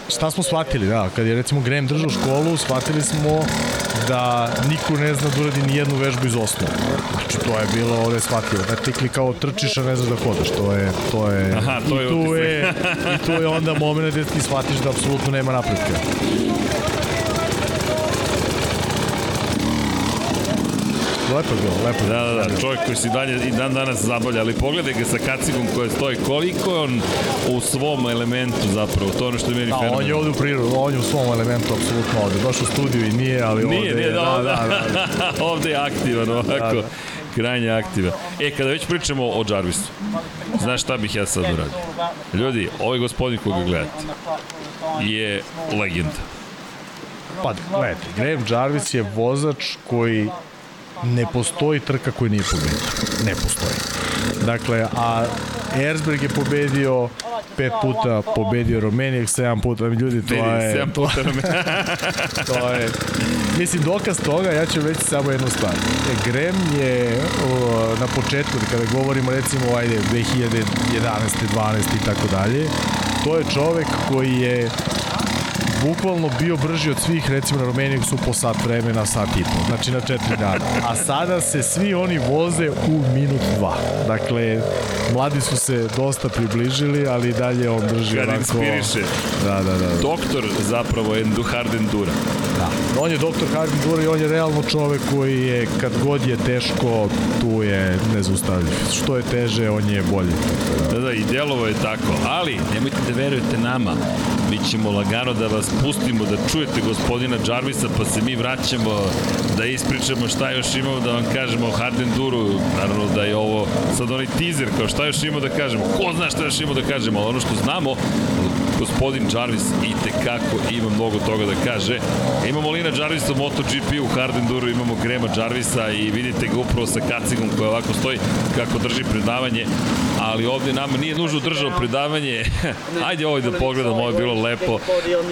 šta smo shvatili, da, kad je recimo Graham držao školu, shvatili smo da niko ne zna da uradi ni jednu vežbu iz osnova. Znači, to je bilo ovde shvatio. Da ti kao trčiš, a ne znaš da hodaš. To je, to je, Aha, to je i tu je, i tu je onda moment gde ti shvatiš da apsolutno nema napretka. Lepo je bilo, lepo je Da, da, da, čovjek koji se dalje i dan danas zabavlja, ali pogledaj ga sa kacigom koja stoji, koliko je on u svom elementu zapravo, to je ono što je meni Da, on je ovde u prirodu, on je u svom elementu apsolutno ovde. Došao u studiju i nije, ali ovde Nije, je, nije, da, da, da, da, da. [LAUGHS] ovde je aktivan ovako, Da, da. krajnje aktivan. E, kada već pričamo o Jarvisu, znaš šta bih ja sad uradio? Ljudi, ovaj gospodin koga gledate je legenda. Pa, gledajte, Graham Jarvis je vozač koji ne postoji trka koji nije pobedio. Ne postoji. Dakle, a Erzberg je pobedio pet puta, pobedio Romenijek sedam puta, ljudi, to je... 7 puta me. [LAUGHS] To je, mislim, dokaz toga, ja ću reći samo jednu stvar. E, Graham je o, na početku, kada govorimo recimo, ajde, 2011. 12. i tako dalje, to je čovek koji je bukvalno bio brži od svih, recimo na Romeniju su po sat vremena, sat i po, znači na četiri dana. A sada se svi oni voze u minut dva. Dakle, mladi su se dosta približili, ali dalje on drži Kad onako... inspiriše. Da, da, da. Doktor zapravo Endu Hard Endura. Da. On je doktor Hardin Dura i on je realno čovek koji je, kad god je teško, tu je nezaustavljiv. Što je teže, on je bolji. Da, da, i djelovo je tako, ali nemojte da verujete nama, mi ćemo lagano da vas pustimo da čujete gospodina Jarvisa, pa se mi vraćamo da ispričamo šta još imamo da vam kažemo o Hardenduru, naravno da je ovo sad onaj teaser, kao šta još imamo da kažemo, ko zna šta još imamo da kažemo, ali ono što znamo, gospodin Jarvis i tekako ima mnogo toga da kaže. Imamo Lina Jarvisa u MotoGP u Hardenduru, imamo Grema Jarvisa i vidite ga upravo sa kacigom koja ovako stoji kako drži predavanje, ali ovde nama nije nužno držao predavanje. [LAUGHS] Ajde ovaj da pogledamo, ovo je bilo lepo,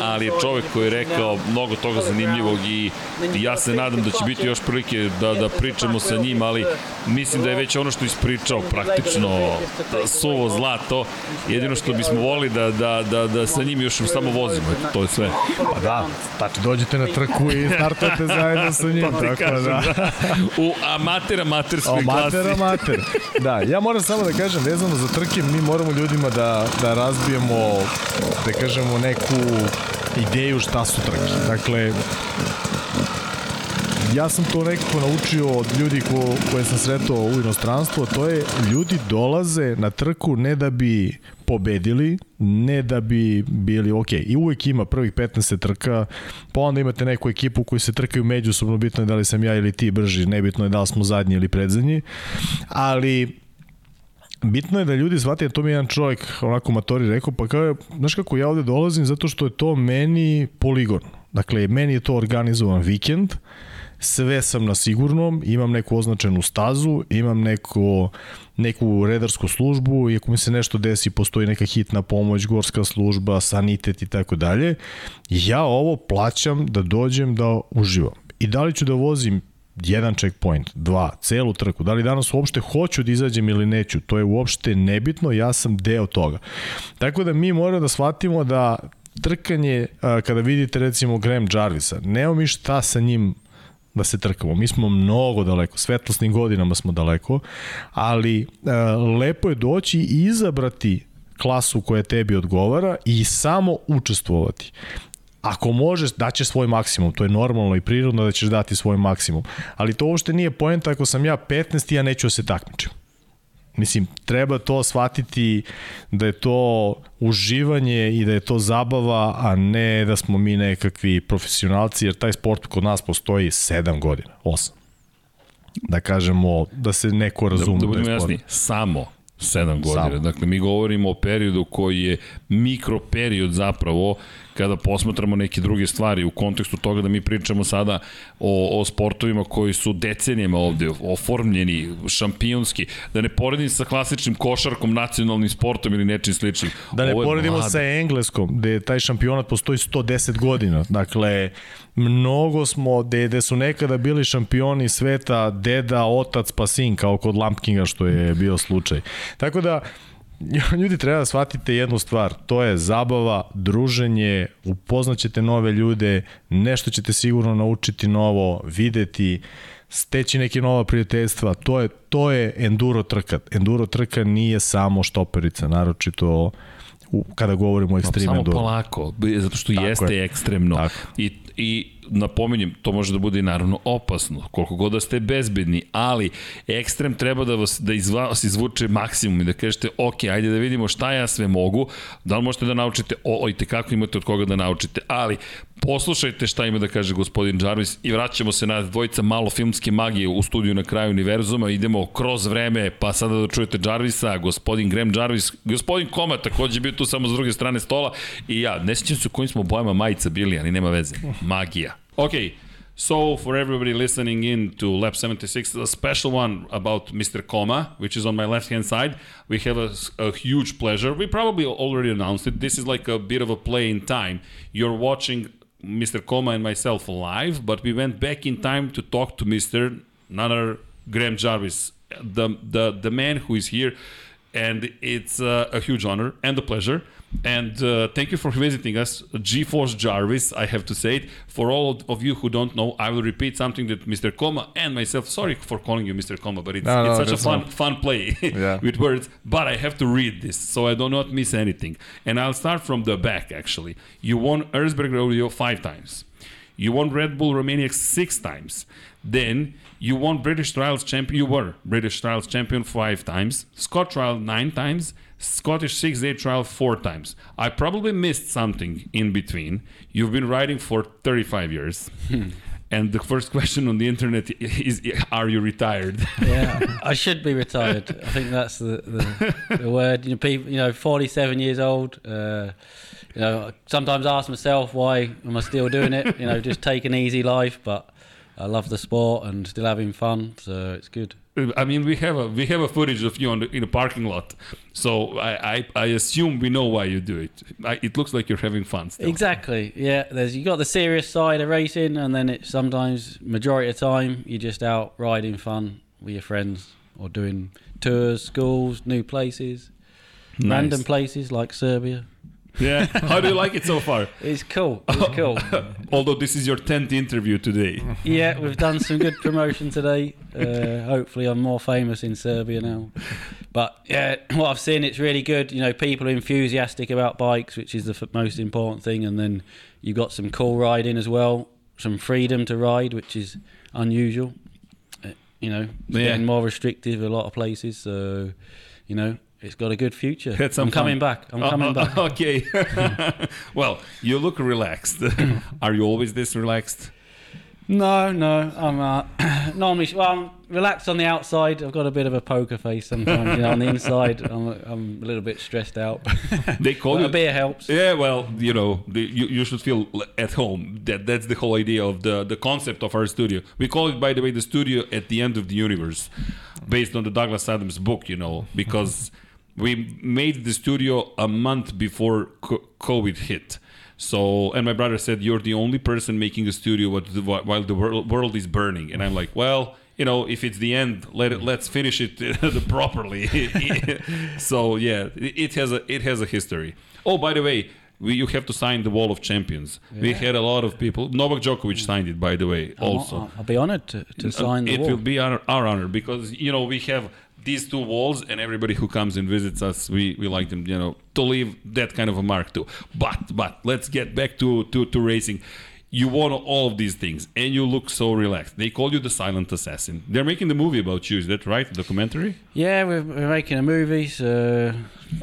ali je čovek koji je rekao mnogo toga zanimljivog i ja se nadam da će biti još prilike da, da pričamo sa njim, ali mislim da je već ono što ispričao praktično suvo zlato. Jedino što bismo volili da, da, da, da sa njim još samo vozimo, Eto, to je sve. Pa da, znači dođete na trku i startujete zajedno sa njim. [LAUGHS] To ti tako kažem, da. da. U amater, amaterskoj klasi. Amater, amater. Da, ja moram samo da kažem, vezano za trke, mi moramo ljudima da, da razbijemo, da kažemo, neku ideju šta su trke. Dakle, ja sam to nekako naučio od ljudi ko, koje sam sretao u inostranstvu, to je ljudi dolaze na trku ne da bi pobedili, ne da bi bili ok. I uvek ima prvih 15 trka, pa onda imate neku ekipu koji se trkaju međusobno, bitno je da li sam ja ili ti brži, nebitno je da li smo zadnji ili predzadnji, ali bitno je da ljudi shvate, to mi je jedan čovjek onako matori rekao, pa kao je, znaš kako ja ovde dolazim zato što je to meni poligon. Dakle, meni je to organizovan vikend, sve sam na sigurnom, imam neku označenu stazu, imam neko, neku redarsku službu i ako mi se nešto desi, postoji neka hitna pomoć, gorska služba, sanitet i tako dalje. Ja ovo plaćam da dođem da uživam. I da li ću da vozim jedan checkpoint, dva, celu trku, da li danas uopšte hoću da izađem ili neću, to je uopšte nebitno, ja sam deo toga. Tako da mi moramo da shvatimo da trkanje, kada vidite recimo Graham Jarvisa, nema mi šta sa njim da se trkamo. Mi smo mnogo daleko, svetlosnim godinama smo daleko, ali a, lepo je doći i izabrati klasu koja tebi odgovara i samo učestvovati. Ako možeš, daćeš svoj maksimum, to je normalno i prirodno da ćeš dati svoj maksimum. Ali to uopšte nije poenta ako sam ja 15 i ja neću da se takmičim. Mislim, treba to shvatiti da je to uživanje i da je to zabava, a ne da smo mi nekakvi profesionalci, jer taj sport kod nas postoji 7 godina, 8. Da kažemo, da se neko razume. Da, da budemo sport. jasni, samo 7 godina. Samo. Dakle, mi govorimo o periodu koji je mikroperiod zapravo kada posmatramo neke druge stvari u kontekstu toga da mi pričamo sada o, o sportovima koji su decenijama ovde oformljeni, šampionski, da ne poredim sa klasičnim košarkom, nacionalnim sportom ili nečim sličnim. Da ne poredimo mlado. sa Engleskom, gde taj šampionat postoji 110 godina. Dakle, mnogo smo, gde, gde su nekada bili šampioni sveta deda, otac pa sin, kao kod Lampkinga što je bio slučaj. Tako da, [LAUGHS] ljudi treba da shvatite jednu stvar, to je zabava, druženje, upoznaćete nove ljude, nešto ćete sigurno naučiti novo, videti, steći neke nova prijateljstva, to je, to je enduro trka. Enduro trka nije samo štoperica, naročito u, kada govorimo o ekstremnom Samo enduro. polako, zato što Tako jeste je. ekstremno. Tako. I, I napominjem, to može da bude i naravno opasno, koliko god da ste bezbedni, ali ekstrem treba da vas, da izva, vas izvuče maksimum i da kažete, ok, ajde da vidimo šta ja sve mogu, da li možete da naučite, o, o i tekako imate od koga da naučite, ali poslušajte šta ima da kaže gospodin Jarvis i vraćamo se na dvojica malo filmske magije u studiju na kraju univerzuma, idemo kroz vreme, pa sada da čujete Jarvisa, gospodin Graham Jarvis, gospodin Koma takođe bio tu samo s druge strane stola. I ja, ne sjećam se u kojim smo bojama majica bili, ali nema veze, magija. Okay, so for everybody listening in to Lab 76, a special one about Mr. Koma, which is on my left hand side. We have a, a huge pleasure. We probably already announced it. This is like a bit of a play in time. You're watching Mr. Koma and myself live, but we went back in time to talk to Mr. Another Graham Jarvis, the, the, the man who is here. And it's uh, a huge honor and a pleasure. And uh, thank you for visiting us, GeForce Jarvis. I have to say it. For all of you who don't know, I will repeat something that Mr. Koma and myself. Sorry for calling you Mr. Koma, but it's, No, no, it's such a fun not- fun play [LAUGHS] Yeah. with words. But I have to read this, so I do not miss anything. And I'll start from the back. Actually, you won Erzberg Rodeo five times. You won Red Bull Romania six times. Then you won British Trials champion. You were British Trials champion five times. Scott Trial nine times. Scottish six day trial four times. I probably missed something in between. You've been riding for 35 years. And the first question on the internet [LAUGHS] is Are you retired? Yeah, I should be retired. I think that's the, the, the word. You know, people, you know, 47 years old. Uh, you know, I sometimes ask myself why am I still doing it? You know, just take an easy life, but I love the sport and still having fun, so it's good. I mean, we have a we have a footage of you on the, in a parking lot, so I, I, I assume we know why you do it. I, it looks like you're having fun still. Exactly. Yeah. There's you got the serious side of racing, and then it's sometimes majority of the time you're just out riding fun with your friends or doing tours, schools, new places, random places like Serbia. Yeah. [LAUGHS] How do you like it so far? It's cool. It's [LAUGHS] cool. Although this is your tenth interview today. yeah, we've done some good [LAUGHS] promotion today. Uh, hopefully, I'm more famous in Serbia now. But yeah, what I've seen, it's really good. You know, people are enthusiastic about bikes, which is the f- most important thing. And then you've got some cool riding as well, some freedom to ride, which is unusual. Uh, you know, it's Yeah. getting more restrictive a lot of places. So, you know, it's got a good future. I'm coming back. I'm Uh, coming uh, back. [LAUGHS] Okay. [LAUGHS] well, you look relaxed. [LAUGHS] Are you always this relaxed? No, no. I'm uh, [CLEARS THROAT] normally well. I'm relaxed on the outside. I've got a bit of a poker face sometimes. You know, on the inside, I'm, I'm a little bit stressed out. They call you a beer helps. Yeah, well, you know, the, you, you should feel at home. That that's the whole idea of the the concept of our studio. We call it, by the way, the studio at the end of the universe, based on the Douglas Adams book. You know, because we made the studio a month before COVID hit. So, and my brother said, "You're the only person making a studio while the world, world is burning." And I'm like, "Well." You know, if it's the end, let it, let's finish it [LAUGHS] properly. [LAUGHS] so yeah, it it has a it has a history. Oh, by the way, we, you have to sign the Wall of Champions. We had a lot of people. Novak Djokovic signed it, by the way. Also, I'll, I'll be honoured to, to uh, sign the it wall. will be our, our honor because you know we have these two walls, and everybody who comes and visits us, we, we like them, you know, to leave that kind of a mark too. But but let's get back to to, to racing. You won all of these things, and you look so relaxed. They call you the silent assassin. They're making the movie about you. Is that right? Documentary? yeah, we're, we're making a movie. So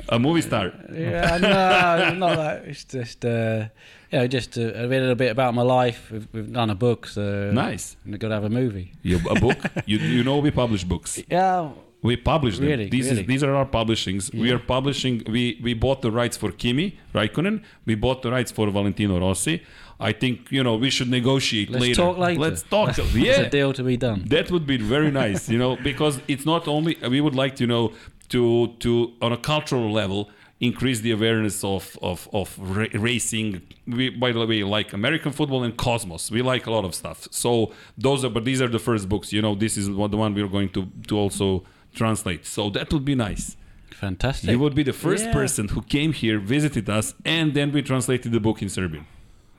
A movie star. yeah, no, [LAUGHS] not that. It's just uh, you know, just a, a little bit about my life. We've, we've done a book, so Nice. We've got to have a movie. You, a book. [LAUGHS] you you know we publish books. Yeah, We publish them. Really, these really? is these are our publishings. We are publishing. We we bought the rights for Kimi Raikkonen. We bought the rights for Valentino Rossi. I think you know we should negotiate later. let's later. talk later. Let's talk. [LAUGHS] There's yeah, a deal to be done. that would be very [LAUGHS] nice. You know, because it's not only we would like to you know to to on a cultural level increase the awareness of of of ra- racing. We by the way like American football and Cosmos. We like a lot of stuff. So those are but these are the first books. You know, this is what the one we're going to to also translate. So that would be nice. Fantastic. You would be the first Yeah. person who came here, visited us, and then we translated the book in Serbian.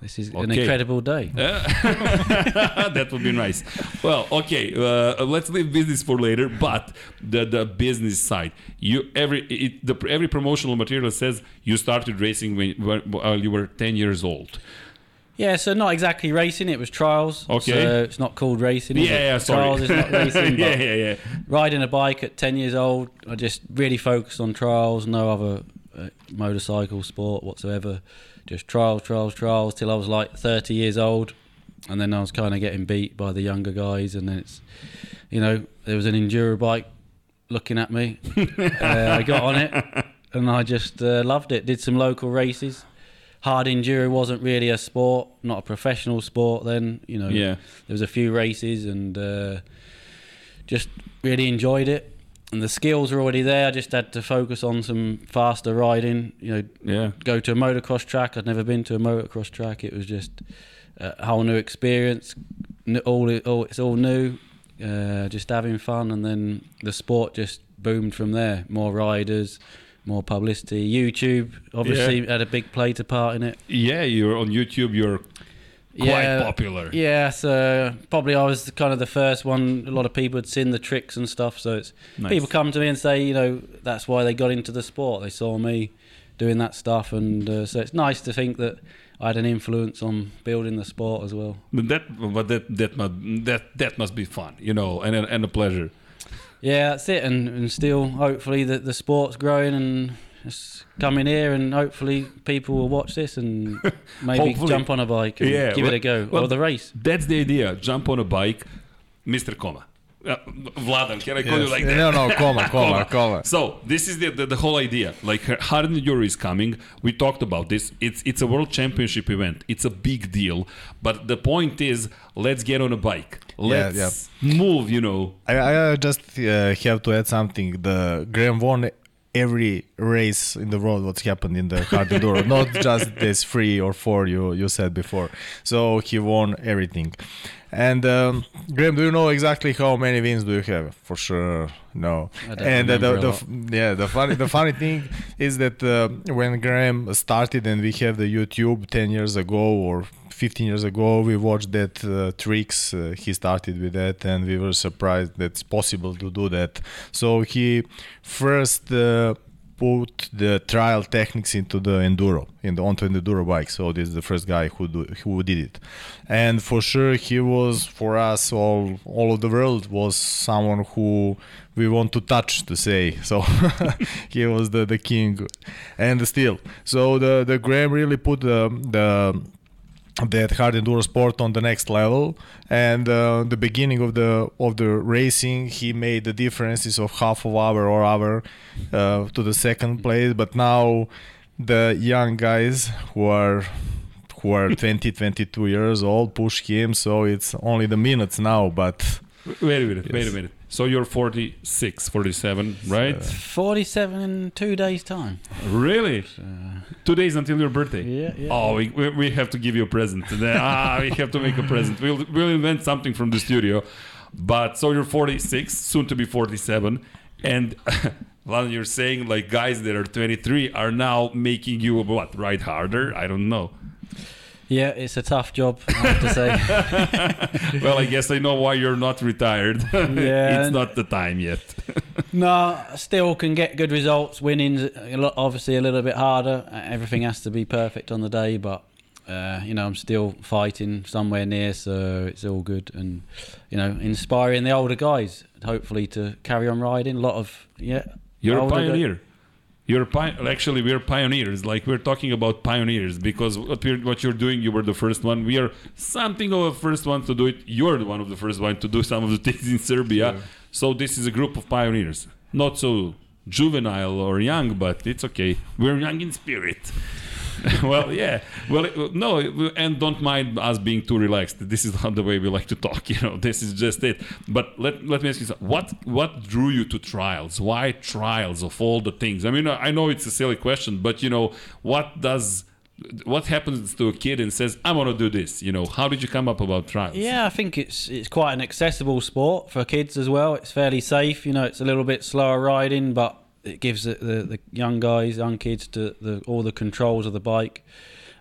This is an incredible day. [LAUGHS] that would be nice. Well, okay, uh, let's leave business for later. But the the business side, you every it, the every promotional material says you started racing when while you were ten years old. Yeah, so not exactly racing. It was trials. Okay. So it's not called racing. Yeah, yeah, sorry. Trials is not [LAUGHS] racing. yeah, yeah, yeah. Riding a bike at 10 years old, I just really focused on trials, no other uh, motorcycle sport whatsoever. Just trials, trials, trials till I was like 30 years old. And then I was kind of getting beat by the younger guys. And then it's, you know, there was an enduro bike looking at me. [LAUGHS] uh, I got on it and I just uh, loved it. Did some local races. Hard enduro wasn't really a sport, not a professional sport then. You know, Yeah. there was a few races and uh, just really enjoyed it. And the skills were already there. I just had to focus on some faster riding. You know, Yeah. go to a motocross track. I'd never been to a motocross track. It was just a whole new experience. All, all it's all new. Uh, just having fun, and then the sport just boomed from there. More riders, more publicity. YouTube obviously had a big play to part in it. Yeah, you're on YouTube. You're quite popular. Yeah, so probably I was kind of the first one. A lot of people had seen the tricks and stuff. So it's Nice. people come to me and say, you know, that's why they got into the sport. They saw me doing that stuff, and uh, so it's nice to think that I had an influence on building the sport as well. But that, but that, that must, that, that must be fun, you know, and and a pleasure. Yeah, that's it, and, and still hopefully the the sport's growing and. It's coming here, and hopefully people will watch this and [LAUGHS] maybe jump on a bike and Yeah, give well- it a go, well, or the race. That's the idea. Jump on a bike, Mr. Coma. Uh, Vladan, can I call you like that? No, no, Coma, Coma, Coma. So this is the, the the whole idea. Like hard enduro is coming. We talked about this. It's it's a world championship event. It's a big deal. But the point is, let's get on a bike. Let's yeah. move. You know. I, I just uh, have to add something. The Graham won every race in the world what's happened in the hard enduro, [LAUGHS] not just this three or four you you said before. So he won everything. And um, Graham, do you know exactly how many wins do you have? For sure, no. And uh, the, the, yeah, the funny the funny thing is that uh, when Graham started and we have the YouTube 10 years ago or 15 years ago, we watched that uh, tricks. Uh, he started with that, and we were surprised that it's possible to do that. So he first uh, put the trial techniques into the enduro, in the onto the enduro bike. So this is the first guy who do, who did it, and for sure he was for us all all of the world was someone who we want to touch to say. [LAUGHS] So he was the the king, and still. So the the Graham really put the the that hard enduro sport on the next level and uh, the beginning of the of the racing he made the differences of half of hour or hour uh, to the second place but now the young guys who are who are [LAUGHS] 20 22 years old push him so it's only the minutes now but Wait a minute. Wait a minute. So you're 46, 47, right? 47 in two days' time. really? Two days until your birthday. Yeah, yeah. Oh, we, we have to give you a present. [LAUGHS] Ah, we have to make a present. We'll we'll invent something from the studio. But so you're 46, soon to be 47, and. [LAUGHS] Well, you're saying like guys that are 23 are now making you what ride harder? I don't know. Yeah, it's a tough job, I have to say. [LAUGHS] Well, I guess I know why you're not retired. [LAUGHS] Yeah. it's not the time yet. [LAUGHS] no, still can get good results. Winning's obviously a little bit harder. Uh, Everything has to be perfect on the day, but uh, you know I'm still fighting somewhere near, so it's all good. And you know, inspiring the older guys, hopefully to carry on riding. A lot of yeah. You're a pioneer. You're actually we're pioneers. Like we're talking about pioneers because what we're, what you're doing, you were the first one. We are something of a first one to do it. You're the one of the first one to do some of the things in Serbia. So this is a group of pioneers. Not so juvenile or young, but it's okay. We're young in spirit. [LAUGHS] well, yeah. Well, it- no, and don't mind us being too relaxed. This is not the way we like to talk. [LAUGHS] You know, this is just it. But let let me ask you something. What what drew you to trials? Why trials of all the things? I mean, I know it's a silly question, but you know, what does what happens to a kid and says, "I want to do this"? You know, how did you come up about trials? Yeah, I think it's it's quite an accessible sport for kids as well. It's fairly safe. You know, it's a little bit slower riding, but it gives the, the, the young guys, young kids, to the all the controls of the bike.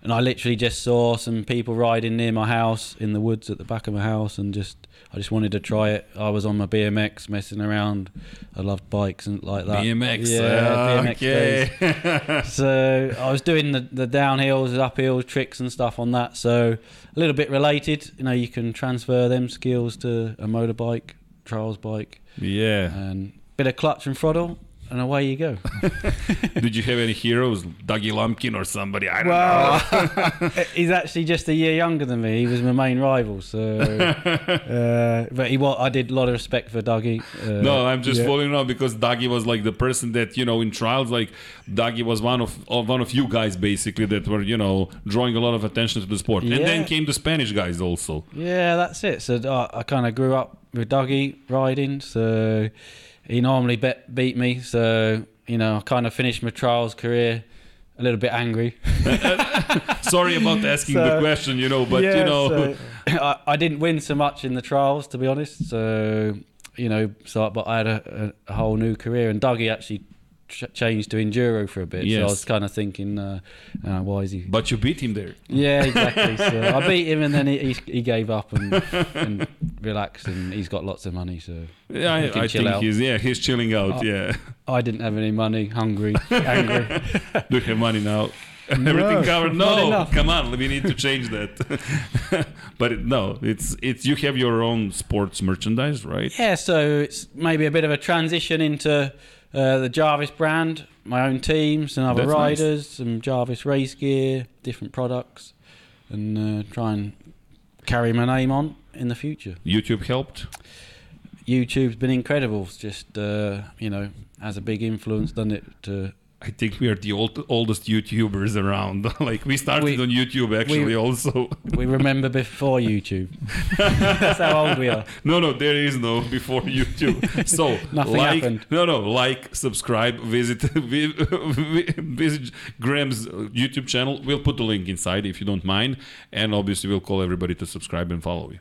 And I literally just saw some people riding near my house in the woods at the back of my house, and just I just wanted to try it. I was on my BMX messing around. I loved bikes and like that. BMX, yeah, uh, BMX okay. [LAUGHS] So I was doing the, the downhills, uphills, tricks and stuff on that. So a little bit related. You know, you can transfer them skills to a motorbike, trials bike, yeah. and bit of clutch and throttle, and away you go. [LAUGHS] Did you have any heroes, Dougie Lumpkin or somebody? I don't know. [LAUGHS] He's actually just a year younger than me. He was my main rival. So, [LAUGHS] uh, but he wa I did a lot of respect for Dougie. Uh, No, I'm just yeah. following around because Dougie was like the person that you know in trials. Like Dougie was one of, of one of you guys basically that were you know drawing a lot of attention to the sport, and then came the Spanish guys also. Yeah, that's it. So I, I kind of grew up with Dougie riding. So he normally bet, beat me. So you know, I kind of finished my trials career a little bit angry. [LAUGHS] [LAUGHS] Sorry about asking the question, you know, but you know, so I, I didn't win so much in the trials, to be honest. So you know, so but I had a, a, a whole new career, and Dougie actually ch- changed to enduro for a bit. So I was kind of thinking, uh, uh, why is he? but you beat him there. Yeah, [LAUGHS] exactly. so I beat him, and then he, he, he gave up and, [LAUGHS] and relaxed, and he's got lots of money. So Yeah, I, I think out. he's yeah he's chilling out. Uh, yeah, I didn't have any money, hungry, [LAUGHS] angry. do you have money now? Everything covered? No, come on, we need to change that. but it, no, it's it's you have your own sports merchandise, right? Yeah, so it's maybe a bit of a transition into uh, the Jarvis brand, my own teams and other That's nice. riders, some Jarvis race gear, different products, and uh, try and carry my name on in the future. YouTube helped. YouTube's been incredible. It's just uh, you know has a big influence, done it to I think we are the old, oldest YouTubers around. [LAUGHS] like we started We- on YouTube actually we- also. [LAUGHS] we remember before YouTube. [LAUGHS] That's how old we are. no, no, there is no before YouTube. So Nothing like, happened. no, no, like, subscribe, visit, vi- vi- visit Graham's YouTube channel. We'll put the link inside if you don't mind, and obviously we'll call everybody to subscribe and follow you.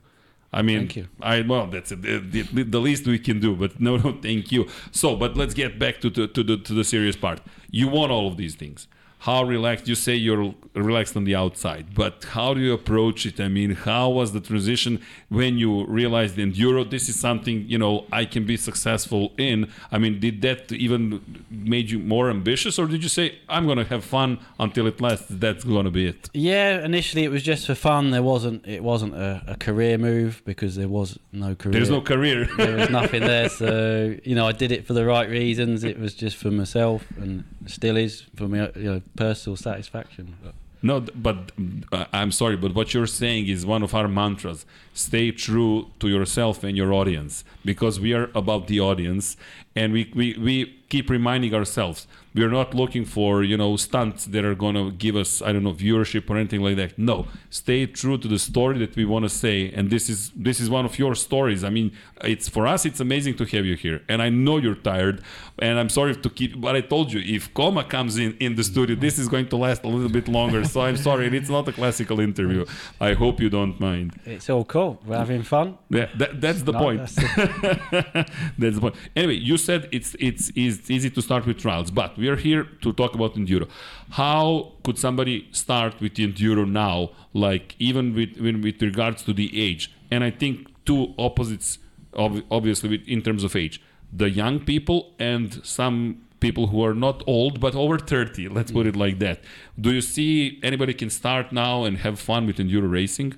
I mean, Thank you. I well, that's it, the, the, the least we can do. But [LAUGHS] no, no, thank you. So, but let's get back to the to the to the serious part. You want all of these things. How relaxed? You say you're relaxed on the outside, but how do you approach it? I mean, how was the transition when you realized in enduro? This is something you know I can be successful in. I mean, did that even made you more ambitious, or did you say I'm gonna have fun until it lasts? That's gonna be it. Yeah, initially it was just for fun. There wasn't it wasn't a, a career move because there was no career. There's no career. [LAUGHS] there was nothing there. So you know, I did it for the right reasons. It was just for myself, and still is for me. You know, personal satisfaction. No, but uh, I'm sorry, but what you're saying is one of our mantras. Stay true to yourself and your audience because we are about the audience and we, we, we keep reminding ourselves we are not looking for, you know, stunts that are going to give us, I don't know, viewership or anything like that. No, stay true to the story that we want to say. And this is, this is one of your stories. I mean, it's for us, it's amazing to have you here. And I know you're tired and I'm sorry to keep, but I told you, if Coma comes in, in the studio, this is going to last a little bit longer. So I'm sorry, it's not a classical interview. I hope you don't mind. it's all cool. We're having fun. Yeah, that, that's the No, point. that's. [LAUGHS] That's the point. Anyway, you said it's, it's it's easy to start with trials, but we are here to talk about enduro. How could somebody start with the enduro now, like even with when, with regards to the age? And I think two opposites, ob- obviously, with, in terms of age: the young people and some people who are not old but over 30 let's put it like that do you see anybody can start now and have fun with enduro racing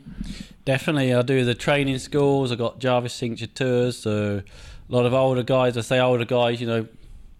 Definitely, I do the training schools. I got Jarvis signature tours. So a lot of older guys. I say older guys. You know,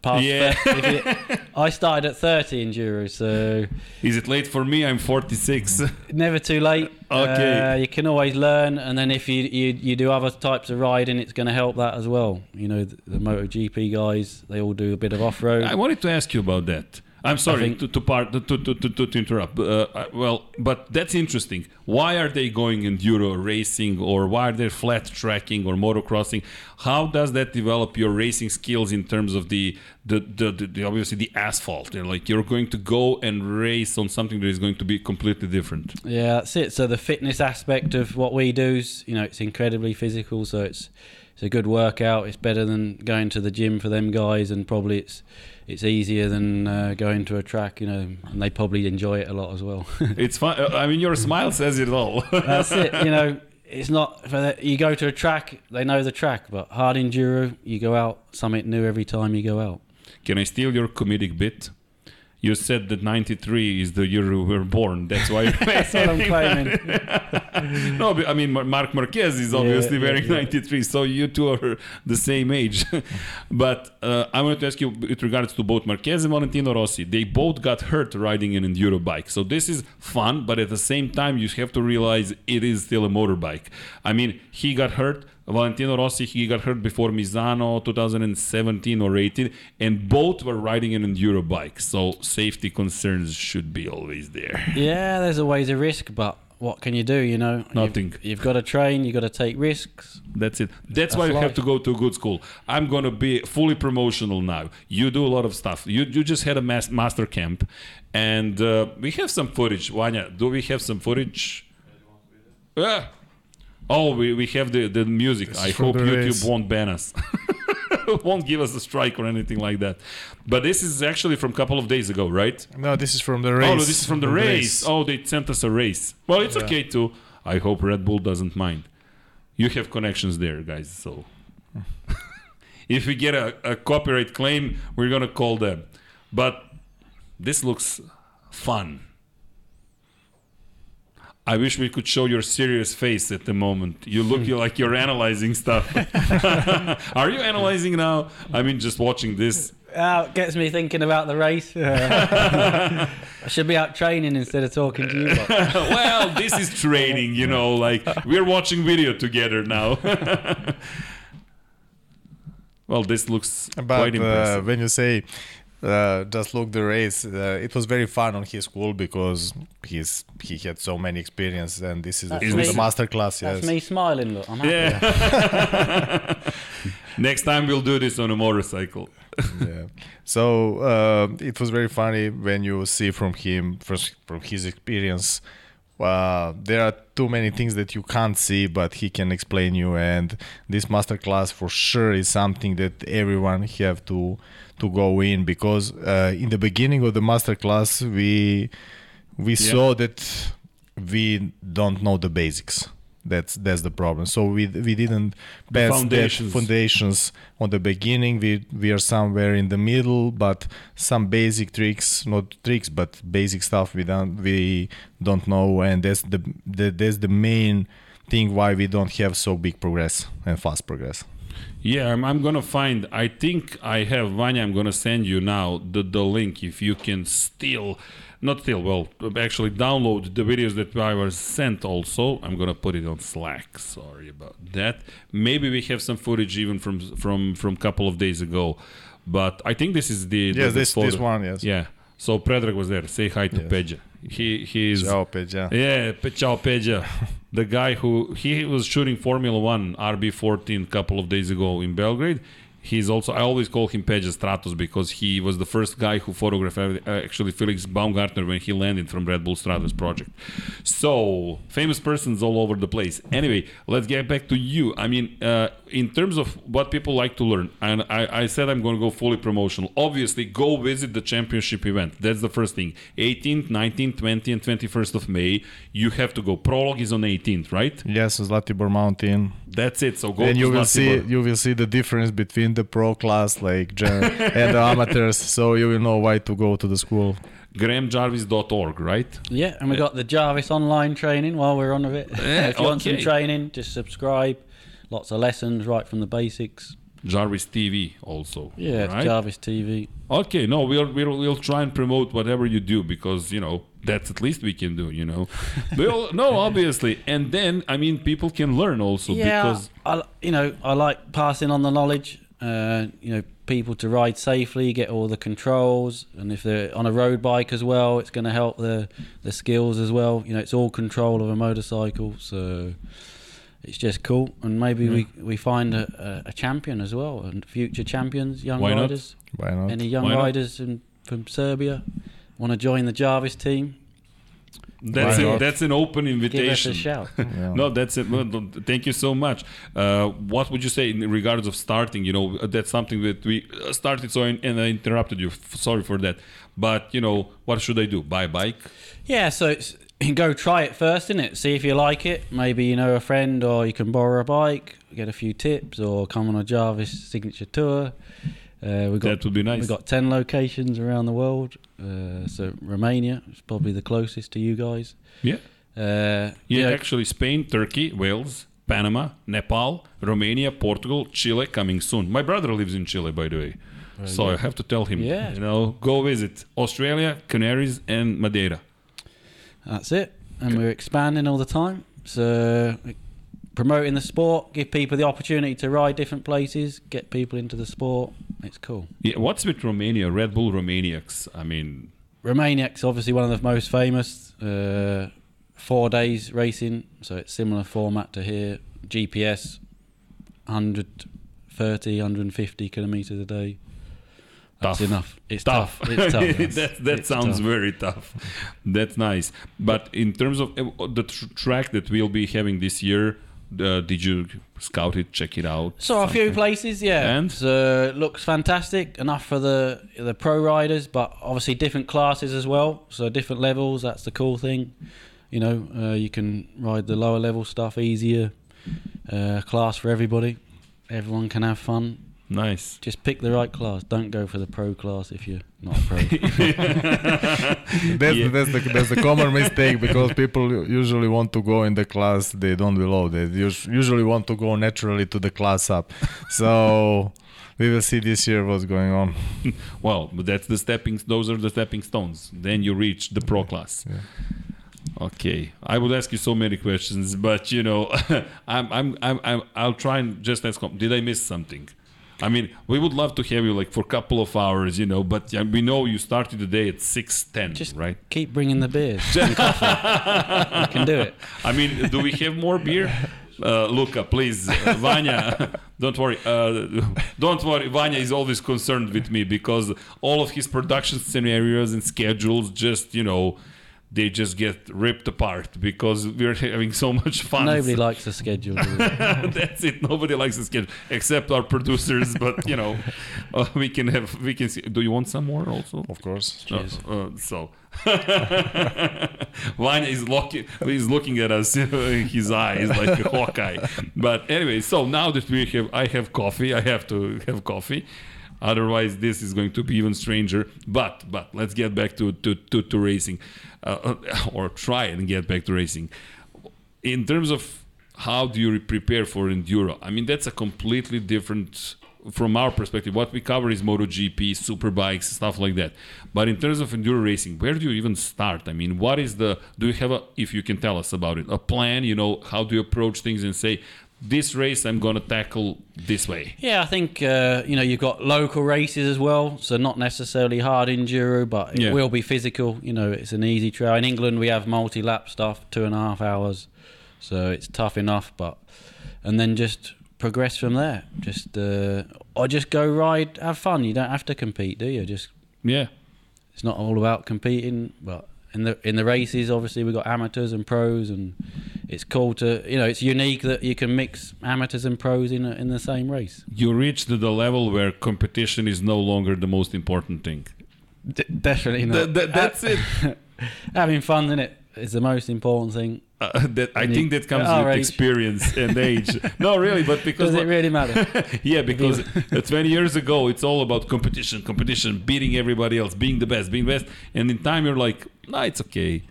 past. Yeah. 30, if [LAUGHS] I started at 30 in enduro, so is it late for me i'm 46 [LAUGHS] never too late. Okay. Uh, you can always learn, and then if you you, you do other types of riding, it's going to help that as well. You know, the, the MotoGP guys, they all do a bit of off road. I wanted to ask you about that. I'm sorry think- to, to part to, to, to, to, interrupt. Uh, well, but that's interesting. Why are they going enduro racing, or why are they flat tracking or motocrossing? How does that develop your racing skills in terms of the the, the, the, the obviously the asphalt? They're like you're going to go and race on something that is going to be completely different. Yeah, that's it. So the fitness aspect of what we do is, you know, it's incredibly physical. So it's it's a good workout. It's better than going to the gym for them guys, and probably it's it's easier than uh, going to a track, you know. And they probably enjoy it a lot as well. [LAUGHS] It's fun. uh, I mean, your smile says it all. [LAUGHS] That's it. You know, it's not for the, you go to a track. They know the track, but hard enduro, you go out something new every time you go out. Can I steal your comedic bit? You said that 93 is the year you were born. That's why [LAUGHS] you're That's what I'm claiming. [LAUGHS] no, but I mean, Mark Marquez is obviously yeah, wearing yeah. 93, so you two are the same age. [LAUGHS] but uh, I wanted to ask you with regards to both Marquez and Valentino Rossi. They both got hurt riding an enduro bike. So this is fun, but at the same time, you have to realize it is still a motorbike. I mean, he got hurt. Valentino Rossi, he got hurt before Misano 2017 or 18, and both were riding an enduro bike. So safety concerns should be always there. Yeah, there's always a risk, but what can you do? You know, You've- Nothing. You've, got to train. You've got to take risks. That's it. That's, why you That's have to go to a good school. I'm gonna be fully promotional now. You do a lot of stuff. You you just had a mas- master camp, and uh, we have some footage. Vanya, do we have some footage? Yeah. Oh, we, we have the, the music. I hope YouTube race. won't ban us. [LAUGHS] won't give us a strike or anything like that. But this is actually from a couple of days ago, right? No, this is from the oh, race. Oh, no, this is from the race. Oh, they sent us a race. Well, it's okay too. I hope Red Bull doesn't mind. You have connections there, guys. So [LAUGHS] if we get a, a copyright claim, we're gonna call them. But this looks fun. I wish we could show your serious face at the moment. You look like you're analyzing stuff. [LAUGHS] Are you analyzing now? I mean, just watching this. Oh, it gets me thinking about the race. [LAUGHS] I should be out training instead of talking to you. [LAUGHS] Well, this is training, you know, like we're watching video together now. well, this looks quite But uh, impressive. when you say uh, just look the race, uh, it was very fun on his school because he's he had so many experience, and this is the, That's from me. the master class. that's Yes. me smiling. Look, I'm happy. yeah. [LAUGHS] Next time we'll do this on a motorcycle. [LAUGHS] yeah. So uh, it was very funny when you see from him, first from his experience. Uh, there are too many things that you can't see, but he can explain you. And this masterclass for sure is something that everyone have to to go in because uh, in the beginning of the masterclass we we saw that we don't know the basics. That's that's the problem. So we we didn't pass that foundations. foundations on the beginning. We we are somewhere in the middle, but some basic tricks, not tricks, but basic stuff we don't we don't know, and that's the, the that's the main thing why we don't have so big progress and fast progress. Yeah, I'm, I'm gonna find. I think I have Vanya. I'm gonna send you now the the link if you can still, not still. Well, actually download the videos that I was sent. Also, I'm gonna put it on Slack. Sorry about that. Maybe we have some footage even from from from couple of days ago, but I think this is the Yes, the this- photo. this one, yes. Yeah. So Predrag was there. Say hi to Yes. Peja. He he is. Ciao, Peja. Yeah, Pe- Ciao Peja, the guy who he was shooting Formula One RB14 couple of days ago in Belgrade. He's also I always call him Peja Stratos because he was the first guy who photographed uh, actually Felix Baumgartner when he landed from Red Bull Stratos project. So famous persons all over the place. Anyway, let's get back to you. I mean, uh, in terms of what people like to learn, and I, I said I'm going to go fully promotional. Obviously, go visit the championship event. That's the first thing. 18th, 19th, 20th, and 21st of May. You have to go. Prologue is on 18th, right? Yes, Zlatibor Mountain. That's it. So go and to you will Zlatibor. see you will see the difference between the pro class like gen- [LAUGHS] and the amateurs. So you will know why to go to the school. grahamjarvis.org, right? Yeah, and we got the Jarvis online training while we're on with it. Yeah, [LAUGHS] if you want some training, just subscribe. Lots of lessons right from the basics. Jarvis TV also. Yeah, right? Jarvis TV. Okay, no, we'll, we'll we'll try and promote whatever you do because you know that's at least we can do. You know, [LAUGHS] we'll, no, obviously, and then I mean people can learn also yeah, because I, you know, I like passing on the knowledge. Uh, you know, people to ride safely, get all the controls, and if they're on a road bike as well, it's going to help the the skills as well. You know, it's all control of a motorcycle, so it's just cool. And maybe we we find a, a, a champion as well, and future champions, young Why not? riders. Why not? Any young Why not? riders in, from Serbia want to join the Jarvis team? That's Why not? That's an open Give us invitation. a shout. [LAUGHS] No, that's it. Well, no, Thank you so much. Uh, what would you say in regards of starting? You know, that's something that we uh, started. So, I, and I interrupted you. F- Sorry for that. But you know, what should I do? Buy a bike? Yeah, so it's, go try it first, innit? See if you like it. Maybe you know a friend, or you can borrow a bike, get a few tips, or come on a Jarvis signature tour. Uh, we got That would be nice. We've got ten locations around the world. Uh, so Romania is probably the closest to you guys. Yeah. Uh, Yeah, you know, actually, Spain, Turkey, Wales, Panama, Nepal, Romania, Portugal, Chile coming soon. My brother lives in Chile, by the way. so I have to tell him, Yeah. you know, go visit Australia, Canaries, and Madeira. That's it. And we're expanding all the time. So promoting the sport, give people the opportunity to ride different places, get people into the sport. It's cool. Yeah, what's with Romania? Red Bull Romaniacs. I mean, Romaniac's obviously one of the most famous. Uh, four days racing, so it's similar format to here. GPS, 130, 150 kilometers a day. That's Tough. enough. It's tough. tough. It's tough. [LAUGHS] that that It's sounds tough. very tough. That's nice. But in terms of uh, the tr- track that we'll be having this year, uh, did you scout it, check it out? Saw a few places, yeah. And? So it looks fantastic, enough for the the pro riders, but obviously different classes as well. So different levels. That's the cool thing. You know, uh, you can ride the lower level stuff easier. Uh, class for everybody. Everyone can have fun. Nice. Just pick the right class. Don't go for the pro class if you're not a pro. [LAUGHS] [LAUGHS] That's, Yeah. that's, the, that's the common mistake because people usually want to go in the class they don't belong. They us- usually want to go naturally to the class up. So [LAUGHS] we will see this year what's going on. Well, that's the stepping. Those are the stepping stones. Then you reach the pro class. Okay, I would ask you so many questions, but you know, I'm, I'm, I'm, I'm, I'll try and just ask. Did I miss something? I mean, we would love to have you like for a couple of hours, you know, but we know you started the day at six ten, Just right? keep bringing the beers [LAUGHS] and coffee. [LAUGHS] you can do it. I mean, do we have more beer? [LAUGHS] Uh, Luca, please, uh, Vanya, don't worry. Uh, don't worry. Vanya is always concerned with me because all of his production scenarios and schedules just, you know, they just get ripped apart because we're having so much fun. Nobody likes the schedule. [LAUGHS] That's it. Nobody likes the schedule except our producers. But you know, [LAUGHS] uh, we can have. We can see. Do you want some more also? Of course. Uh, uh, so [LAUGHS] Vanya is looking is looking at us in his eyes like a hawkeye but anyway so now that we have I have coffee I have to have coffee otherwise this is going to be even stranger. But but let's get back to to to, to racing. Uh, [LAUGHS] or try and get back to racing. In terms of how do you prepare for enduro i mean that's a completely different from our perspective what we cover is MotoGP superbikes stuff like that. But in terms of enduro racing where do you even start? I mean what is the do you have a if you can tell us about it a plan you know how do you approach things and say this race i'm going to tackle this way Yeah, I think uh, you know you've got local races as well, so not necessarily hard enduro, but it Yeah. will be physical. You know, it's an easy trail. In England, we have multi-lap stuff, two and a half hours, so it's tough enough. But and then just progress from there. Just uh, or just go ride, have fun. You don't have to compete, do you? Just yeah it's not all about competing, but in the in the races, obviously we've got amateurs and pros, and it's cool to you know it's unique that you can mix amateurs and pros in a, in the same race. you reached the level where competition is no longer the most important thing D- definitely not. Th- th- that's it [LAUGHS] Having fun in it is the most important thing. Uh, that I And think you- that comes our with age. experience and age. [LAUGHS] no, really, but because Does it really matter? [LAUGHS] yeah, because [LAUGHS] uh, 20 years ago it's all about competition, competition, beating everybody else, being the best, being best. And in time you're like, nah, it's okay.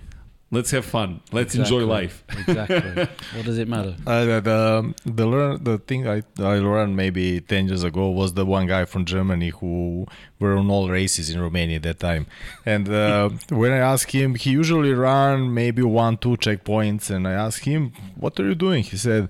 Let's have fun. Let's enjoy life. exactly. What does it matter? Uh, the the the, learn, the thing I, I learned maybe 10 years ago was the one guy from Germany who were on all races in Romania at that time. And uh, when I asked him, he usually ran maybe one, two checkpoints. And I asked him, What are you doing? He said,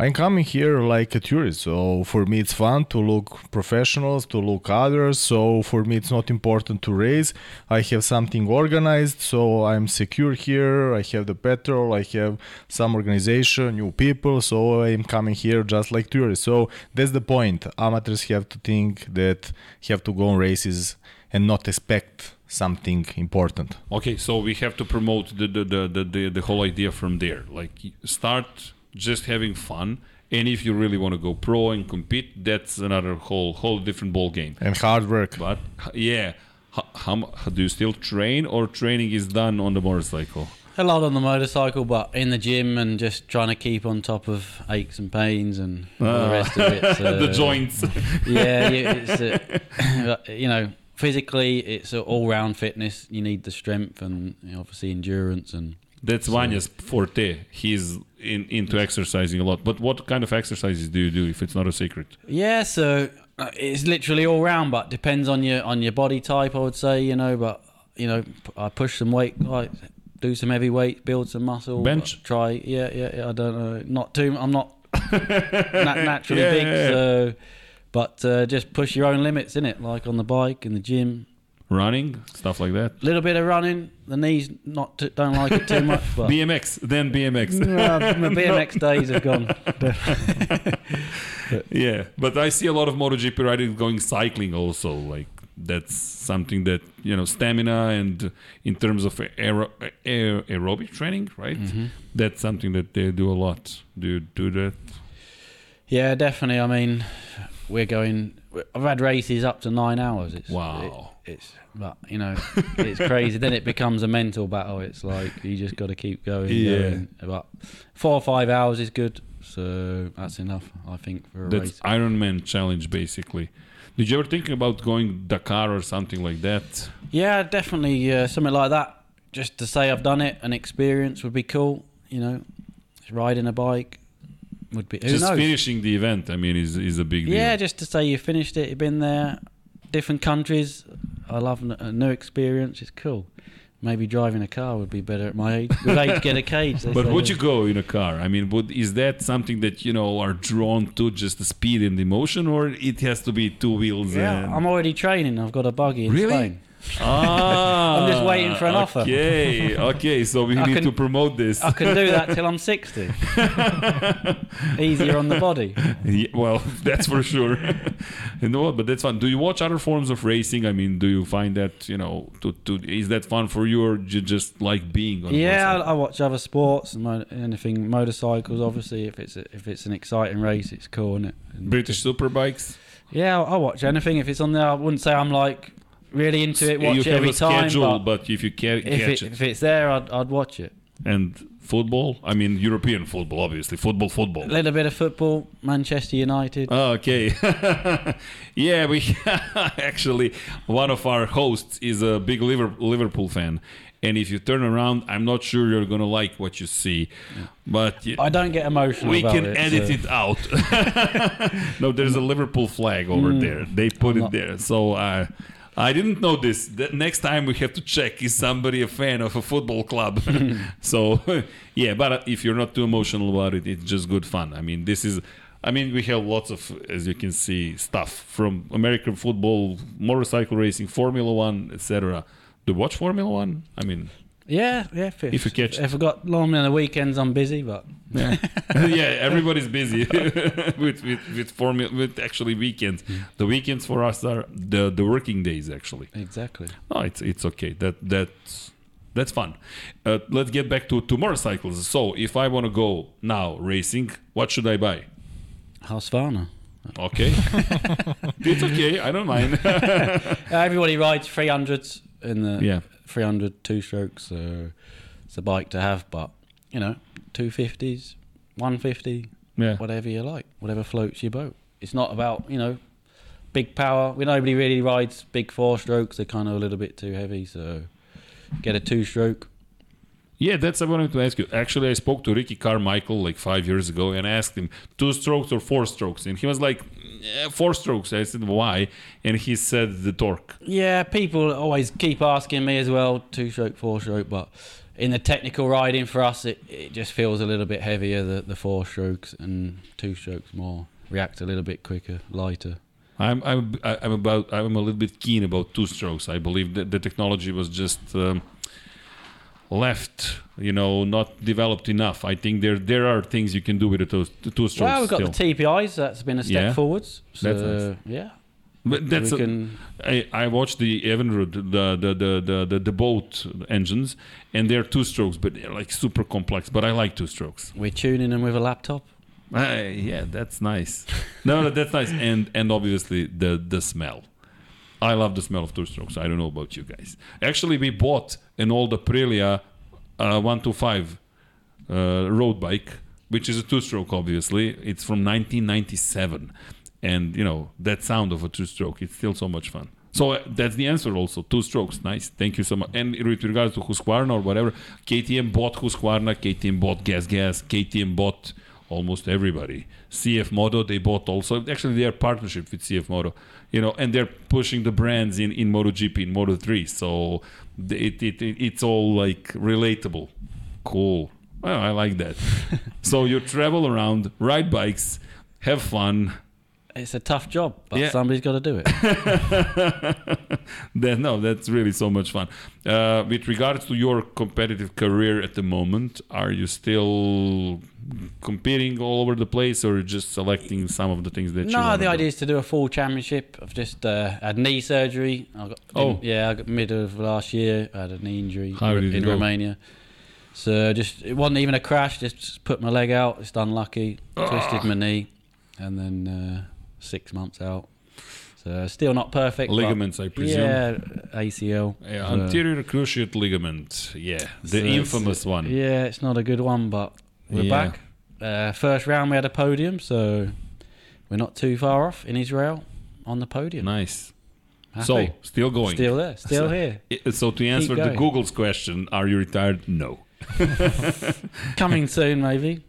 I'm coming here like a tourist. So for me, it's fun to look professionals, to look others. So for me, it's not important to race. I have something organized. So I'm secure here. I have the petrol. I have some organization, new people. So I'm coming here just like tourists. So that's the point. Amateurs have to think that have to go on races and not expect something important. Okay, so we have to promote the the, the, the, the, the whole idea from there. Like start just having fun, and if you really want to go pro and compete, that's another whole whole different ball game. And hard work. But yeah, how, how, do you still train, or training is done on the motorcycle? A lot on the motorcycle, but in the gym and just trying to keep on top of aches and pains and all the rest of it. So, [LAUGHS] the joints. Yeah, you, it's uh, [LAUGHS] you know physically it's a all-round fitness. You need the strength and you know, obviously endurance and That's Vanya's forte. He's in, into exercising a lot. But what kind of exercises do you do if it's not a secret? Yeah, so uh, it's literally all round, but depends on your on your body type. I would say, you know, but you know, I push some weight, like do some heavy weight, build some muscle. Bench? Try, yeah, yeah, yeah. I don't know, not too. I'm not [LAUGHS] na- naturally Yeah, big, yeah, so but uh, just push your own limits in it, like on the bike in the gym. Running, stuff like that. A little bit of running. The knees not t- don't like it too much, but. [LAUGHS] BMX, then BMX. [LAUGHS] Well, my BMX days have gone. Yeah, but I see a lot of MotoGP riders going cycling also. Like that's something that you know stamina and in terms of aero- aer- aerobic training, right? Mm-hmm. That's something that they do a lot. Do you do that? Yeah, definitely. I mean, we're going. I've had races up to nine hours. It's, Wow. it- it's but you know, it's crazy. then it becomes a mental battle. It's like you just got to keep going. Yeah. going. But four or five hours is good. So that's enough, I think, for a That's race. Ironman challenge basically. Did you ever think about going Dakar or something like that? Yeah, definitely uh, something like that. Just to say I've done it, an experience would be cool. You know, riding a bike would be. Who Just knows? finishing the event, I mean, is is a big deal. Yeah, just to say you finished it, you've been there, different countries. I love a new experience. It's cool. Maybe driving a car would be better at my age. With age, get a cage. But would you go in a car? I mean, would is that something that you know are drawn to just the speed and the motion, or it has to be two wheels? Yeah, and... I'm already training. I've got a buggy in Really? Spain. Ah, I'm just waiting for an offer. Okay, okay. So we I need can- to promote this. I can do that till I'm 60. [LAUGHS] Easier on the body. Yeah, well, [LAUGHS] that's for sure. [LAUGHS] you know what? But that's fun. Do you watch other forms of racing? I mean, do you find that you know to, to is that fun for you, or you just like being on? Yeah, I. I watch other sports and mo- anything motorcycles. Obviously, if it's a, if it's an exciting race, it's cool, is it? British superbikes. Yeah, I watch anything if it's on there. I wouldn't say I'm like really into it. you Watch have it every a time, schedule, but but if you ca- if it, it, if it's there, I'd, I'd watch it. and football. I mean, European football, obviously. Football, football. A little bit of football, Manchester United. Oh, okay. [LAUGHS] yeah, we [LAUGHS] actually one of our hosts is a big Liverpool fan, and if you turn around, I'm not sure you're gonna like what you see, but I don't get emotional we can it. edit so- it out. [LAUGHS] no, there's a Liverpool flag over there. They put it not- there, so. Uh, I didn't know this. The next time we have to check is somebody a fan of a football club. [LAUGHS] so, [LAUGHS] yeah, but uh, if you're not too emotional about it, it's just good fun. I mean, this is. I mean, we have lots of, as you can see, stuff from American football, motorcycle racing, Formula One, etc. Do you watch Formula One? I mean, Yeah, yeah. If, If you catch if I got long on the weekends, I'm busy, but yeah, [LAUGHS] yeah everybody's busy [LAUGHS] with with with formula with actually weekends. The weekends for us are the the working days actually. exactly. No, it's it's okay. That that's that's fun. Uh, let's get back to to motorcycles. So if I want to go now racing, what should I buy? Husqvarna. Okay, [LAUGHS] it's okay. I don't mind. Everybody rides 300s in the Yeah. 300 two strokes. So it's a bike to have, but you know, 250s, 150, yeah. whatever you like, whatever floats your boat. It's not about you know big power. We nobody really rides big four strokes. They're kind of a little bit too heavy. So get a two stroke. Yeah, that's what I wanted to ask you. Actually, I spoke to Ricky Carmichael like five years ago and asked him two strokes or four strokes, and he was like, "Eh, four strokes. I said why, and he said the torque. Yeah, people always keep asking me as well, two stroke, four stroke, but in the technical riding for us, it, it just feels a little bit heavier, the, the four strokes, and two strokes more react a little bit quicker, lighter. I'm I'm I'm about I'm a little bit keen about two strokes. I believe that the technology was just um, left, you know, not developed enough. I think there there are things you can do with the two, the two strokes. Well, we've got still. the TPIs, that's been a step Yeah. forwards. So, That's nice. yeah. But that's a- can. I, I watched the Evinrude, the the, the the the the boat engines, and they're two strokes, but they're like super complex. But I like two strokes. We're tuning them with a laptop. Uh, yeah, that's nice. no, no, that's nice, and and obviously the the smell. I love the smell of two strokes. I don't know about you guys. Actually, we bought an old Aprilia uh, 125 uh, road bike, which is a two stroke, obviously. It's from 1997. And, you know, that sound of a two stroke, it's still so much fun. So uh, that's the answer also. Two strokes. Nice. Thank you so much. And with regards to Husqvarna or whatever, KTM bought Husqvarna, KTM bought Gas Gas, KTM bought almost everybody. CF Moto, they bought also. Actually, their partnership with CF Moto, you know, and they're pushing the brands in, in MotoGP, in Moto3. So it, it, it, it's all like relatable. Cool. Well, I like that. [LAUGHS] so you travel around, ride bikes, have fun. It's a tough job, but Yeah. somebody's got to do it. [LAUGHS] That, no, that's really so much fun. Uh, with regards to your competitive career at the moment, are you still competing all over the place, or just selecting some of the things that you? no, the idea is to do a full championship. I've just uh, had knee surgery. I got, Oh. yeah, I got middle of last year. I had a knee injury How it in? Romania. So just it wasn't even a crash. Just put my leg out. Just unlucky. Twisted my knee, and then uh, six months out. So still not perfect. Ligaments, I presume. Yeah, ACL. Yeah, So- anterior cruciate ligament. Yeah, the so infamous one. Yeah, it's not a good one, but we're Yeah. back. Uh, first round we had a podium, so we're not too far off in Israel on the podium. Nice. Happy. So still going. still there, still So- here. I- So to answer the. Google's question, are you retired? No. [LAUGHS] [LAUGHS] Coming soon, maybe.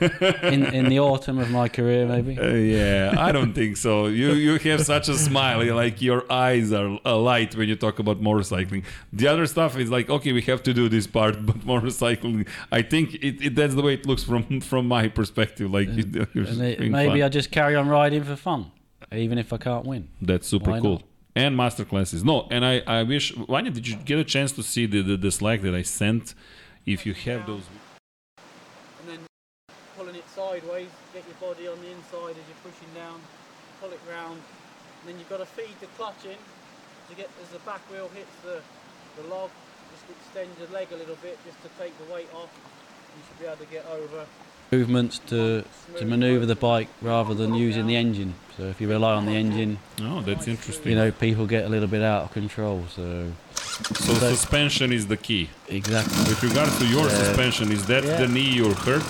In in the autumn of my career, maybe. Uh, yeah, I don't think so. You you have such a smile, like your eyes are alight when you talk about motorcycling. The other stuff is like, okay, we have to do this part, [LAUGHS] but motorcycling, I think it, it that's the way it looks from from my perspective. Like [LAUGHS] it, maybe fun. I just carry on riding for fun, even if I can't win. That's super Why cool. not? And master classes. No, and I, I wish Vanya, did you get a chance to see the, the, the Slack that I sent? If you have those And then pulling it sideways, get your body on the inside as you're pushing down, pull it round, and then you've got to feed the clutch in to get as the back wheel hits the, the log, just extend your leg a little bit just to take the weight off. You should be able to get over. Movements to, to manoeuvre the bike rather than using the engine. So if you rely on the engine, Oh, that's interesting. you know, people get a little bit out of control. So so suspension is the key. exactly. With regards to your suspension, is that Yeah. the knee you're hurt?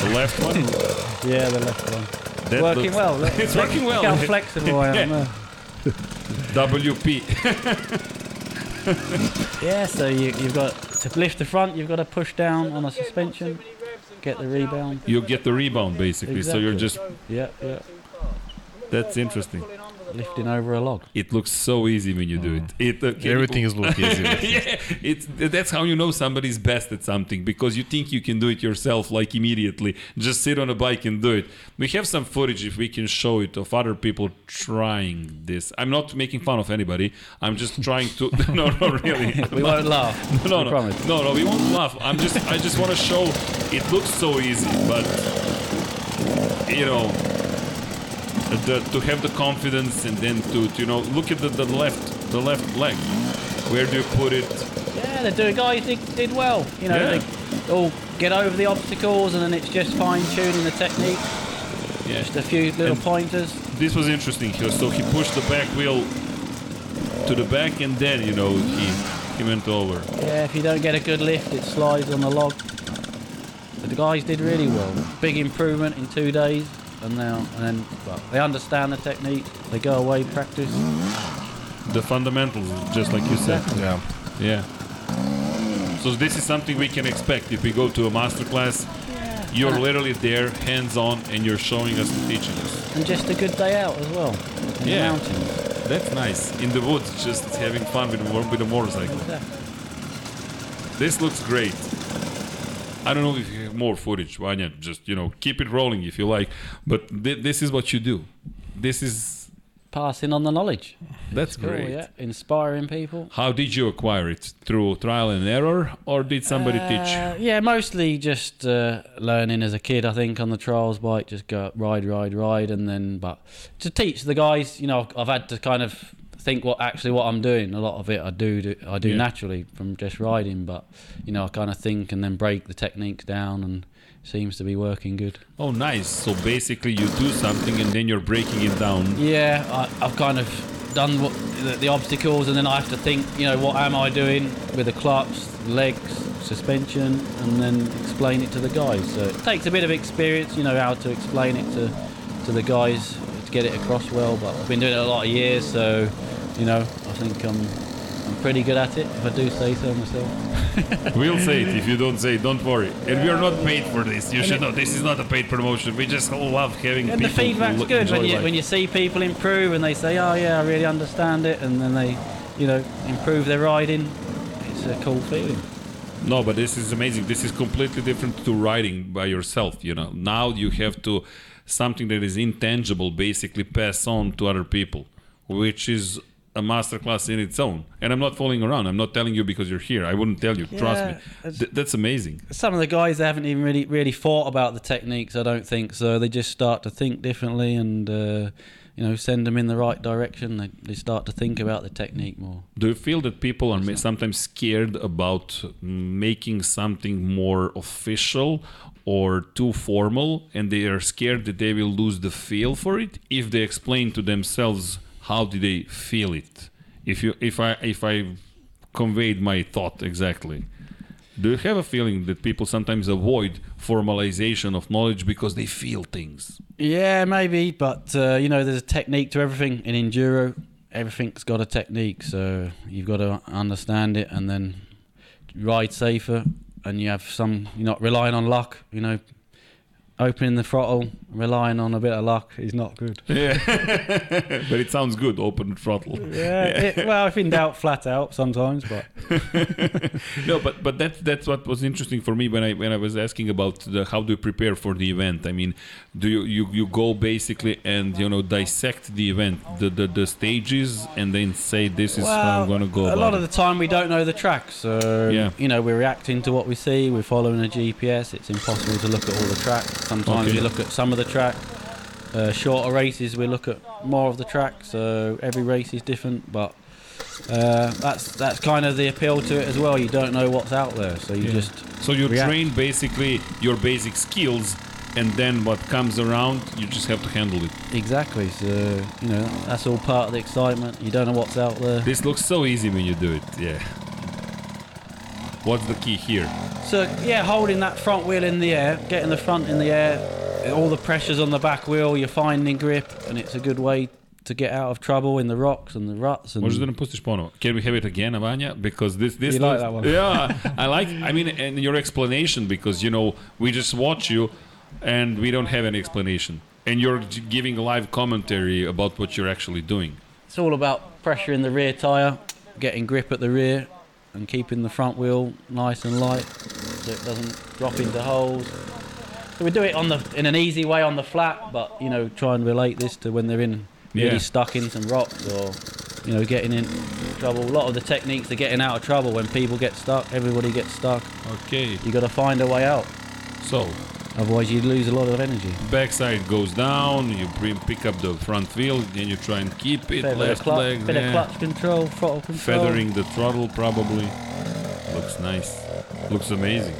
The left one? [LAUGHS] Yeah, the left one. That working looks- well. [LAUGHS] It's working look well. how flexible I am. [LAUGHS] WP. Yeah, so you, you've got to lift the front, you've got to push down on the suspension, get the rebound. You get the rebound basically. So you're just Yeah, yeah. that's interesting. Lifting over a log. It looks so easy when you do it. It uh, can- Everything is look easy. [LAUGHS] yeah, it's that's how you know somebody's best at something because you think you can do it yourself like immediately. Just sit on a bike and do it. We have some footage if we can show it of other people trying this. I'm not making fun of anybody. I'm just trying to. [LAUGHS] no, no, really. [LAUGHS] We won't laugh. No, we no, promise. no, no. We won't laugh. I'm just. I just want to show. It looks so easy, but you know, Uh, the, to have the confidence and then to, to you know look at the, the left the left leg. Where do you put it? Yeah, the do guys did, did well. You know, Yeah. they all get over the obstacles and then it's just fine tuning the technique. Yeah. Just a few little And- pointers. This was interesting here. So he pushed the back wheel to the back and then you know he he went over. Yeah, if you don't get a good lift, it slides on the log. But the guys did really well. Big improvement in two days, and now and then well, they understand the technique. They go away, practice. The fundamentals, just like you said. Yeah. Yeah. So this is something we can expect if we go to a master class. You're literally there, hands on, and you're showing us and teaching us. And just a good day out as well. In Yeah. the mountains. That's nice. In the woods, just having fun with the, mo- with the motorcycle. Exactly. This looks great. I don't know if you have more footage, Vanya. Just you know, keep it rolling if you like. But thi- this is what you do. This is Passing on the knowledge. That's Cool, great. yeah. Inspiring people. How did you acquire it? Through trial and error, or did somebody teach? Uh, yeah, mostly just uh, learning as a kid. I think on the trials bike, just go ride, ride, ride, and then but to teach the guys, you know, I've had to kind of think what actually what I'm doing. A lot of it I do, do I do Yeah. naturally from just riding, but you know, I kind of think and then break the techniques down, and seems to be working good. Oh, nice. So basically, you do something and then you're breaking it down. Yeah, I, I've kind of done what the, the obstacles, and then I have to think, you know, what am I doing with the clutch, legs, suspension, and then explain it to the guys. So it takes a bit of experience, you know, how to explain it to to the guys to get it across well. But I've been doing it a lot of years, so you know, I think I'm I'm pretty good at it. If I do say so myself. [LAUGHS] We'll say it. If you don't say it, don't worry. And we are not paid for this. You should know this is not a paid promotion. We just love having people. And the feedback's lo- good when you life. when you see people improve and they say, "Oh yeah, I really understand it," and then they, you know, improve their riding. It's a cool feeling. No, but this is amazing. This is completely different to riding by yourself. You know, now you have to something that is intangible, basically pass on to other people, which is a masterclass in its own. And I'm not fooling around. I'm not telling you because you're here. I wouldn't tell you. Trust me. Th- that's amazing. Some of the guys they haven't even really really thought about the techniques. I don't think so. They just start to think differently, and uh, you know, send them in the right direction. They, they start to think about the technique more. Do you feel that people are ma- sometimes scared about making something more official or too formal and they are scared that they will lose the feel for it if they explain to themselves how do they feel it? If you if I if I conveyed my thought exactly. Do you have a feeling that people sometimes avoid formalization of knowledge because they feel things? Yeah, maybe, but uh, you know, there's a technique to everything in enduro. Everything's got a technique, so you've got to understand it and then ride safer. And you have some, you're not relying on luck. You know, opening the throttle, relying on a bit of luck is not good. Yeah. [LAUGHS] [LAUGHS] but it sounds good, open throttle. Yeah, it, well, if in doubt, flat out sometimes, but [LAUGHS] no, but but that's that's what was interesting for me when I when I was asking about the how do you prepare for the event. I mean, do you you, you go basically and you know dissect the event, the, the the stages, and then say this is how I'm gonna go. A about lot of it. the time, we don't know the track, so Yeah. you know we're reacting to what we see. We're following a GPS. It's impossible to look at all the track. Sometimes Okay. we look at some of the track. Uh, shorter races, we look at more of the track. So every race is different, but uh, that's that's kind of the appeal to it as well. You don't know what's out there, so you Yeah. just So you react. train basically your basic skills, and then what comes around, you just have to handle it. exactly. So you know that's all part of the excitement. You don't know what's out there. This looks so easy when you do it. Yeah. What's the key here? So yeah, holding that front wheel in the air, getting the front in the air, all the pressures on the back wheel, you're finding grip, and it's a good way to get out of trouble in the rocks and the ruts. And Možeš da nam pustiš ponovo? Can we have it again, Avanja? Because this this You like that one? Yeah, [LAUGHS] I like. I mean, and your explanation because you know we just watch you, and we don't have any explanation, and you're giving live commentary about what you're actually doing. it's all about pressure in the rear tyre, getting grip at the rear, and keeping the front wheel nice and light so it doesn't drop into holes. So we do it on the in an easy way on the flat, but you know try and relate this to when they're in really Yeah. stuck in some rocks or you know getting in trouble. A lot of the techniques are getting out of trouble when people get stuck. Everybody gets stuck. Okay, You got to find a way out. so Otherwise, you lose a lot of energy. backside goes down, you bring, pick up the front wheel, then you try and keep it. Bit, left clutch, leg, bit there. of clutch control, throttle control. feathering the throttle probably. Looks nice. Looks amazing.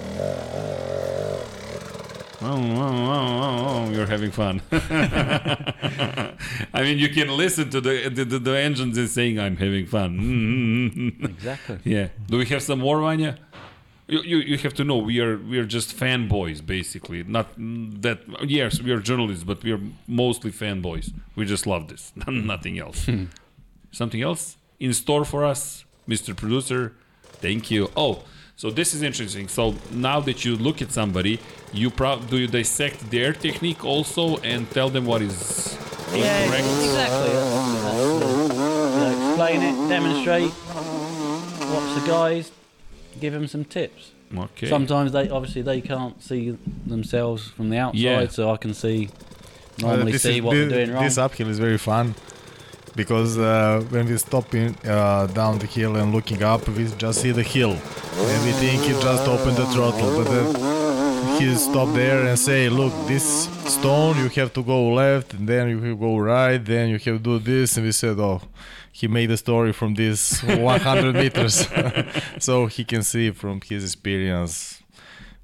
Oh, oh, oh, you're having fun. [LAUGHS] I mean, you can listen to the the, the, the engines and saying, "I'm having fun." [LAUGHS] Exactly. yeah. Do we have some more, Vanya? You, you, you have to know we are we are just fanboys basically. Not that yes we are journalists, but we are mostly fanboys. We just love this, [LAUGHS] nothing else. [LAUGHS] Something else in store for us, Mr. Producer? Thank you. Oh, so this is interesting. So now that you look at somebody, you pro- do you dissect their technique also and tell them what is Yeah, incorrect? exactly. That's, that's, uh, you know, explain it, demonstrate, watch the guys, give them some tips. Okay. Sometimes they obviously they can't see themselves from the outside, Yeah. so I can see normally this see is- what thi- they're doing wrong. This uphill is very fun. because uh, when we stopping uh, down the hill and looking up, we just see the hill, and we think he just opened the throttle, but then he stop there and say, "Look, this stone you have to go left, and then you have to go right, then you have to do this," and we said, "Oh." He made a story from this 100 [LAUGHS] meters, [LAUGHS] so he can see from his experience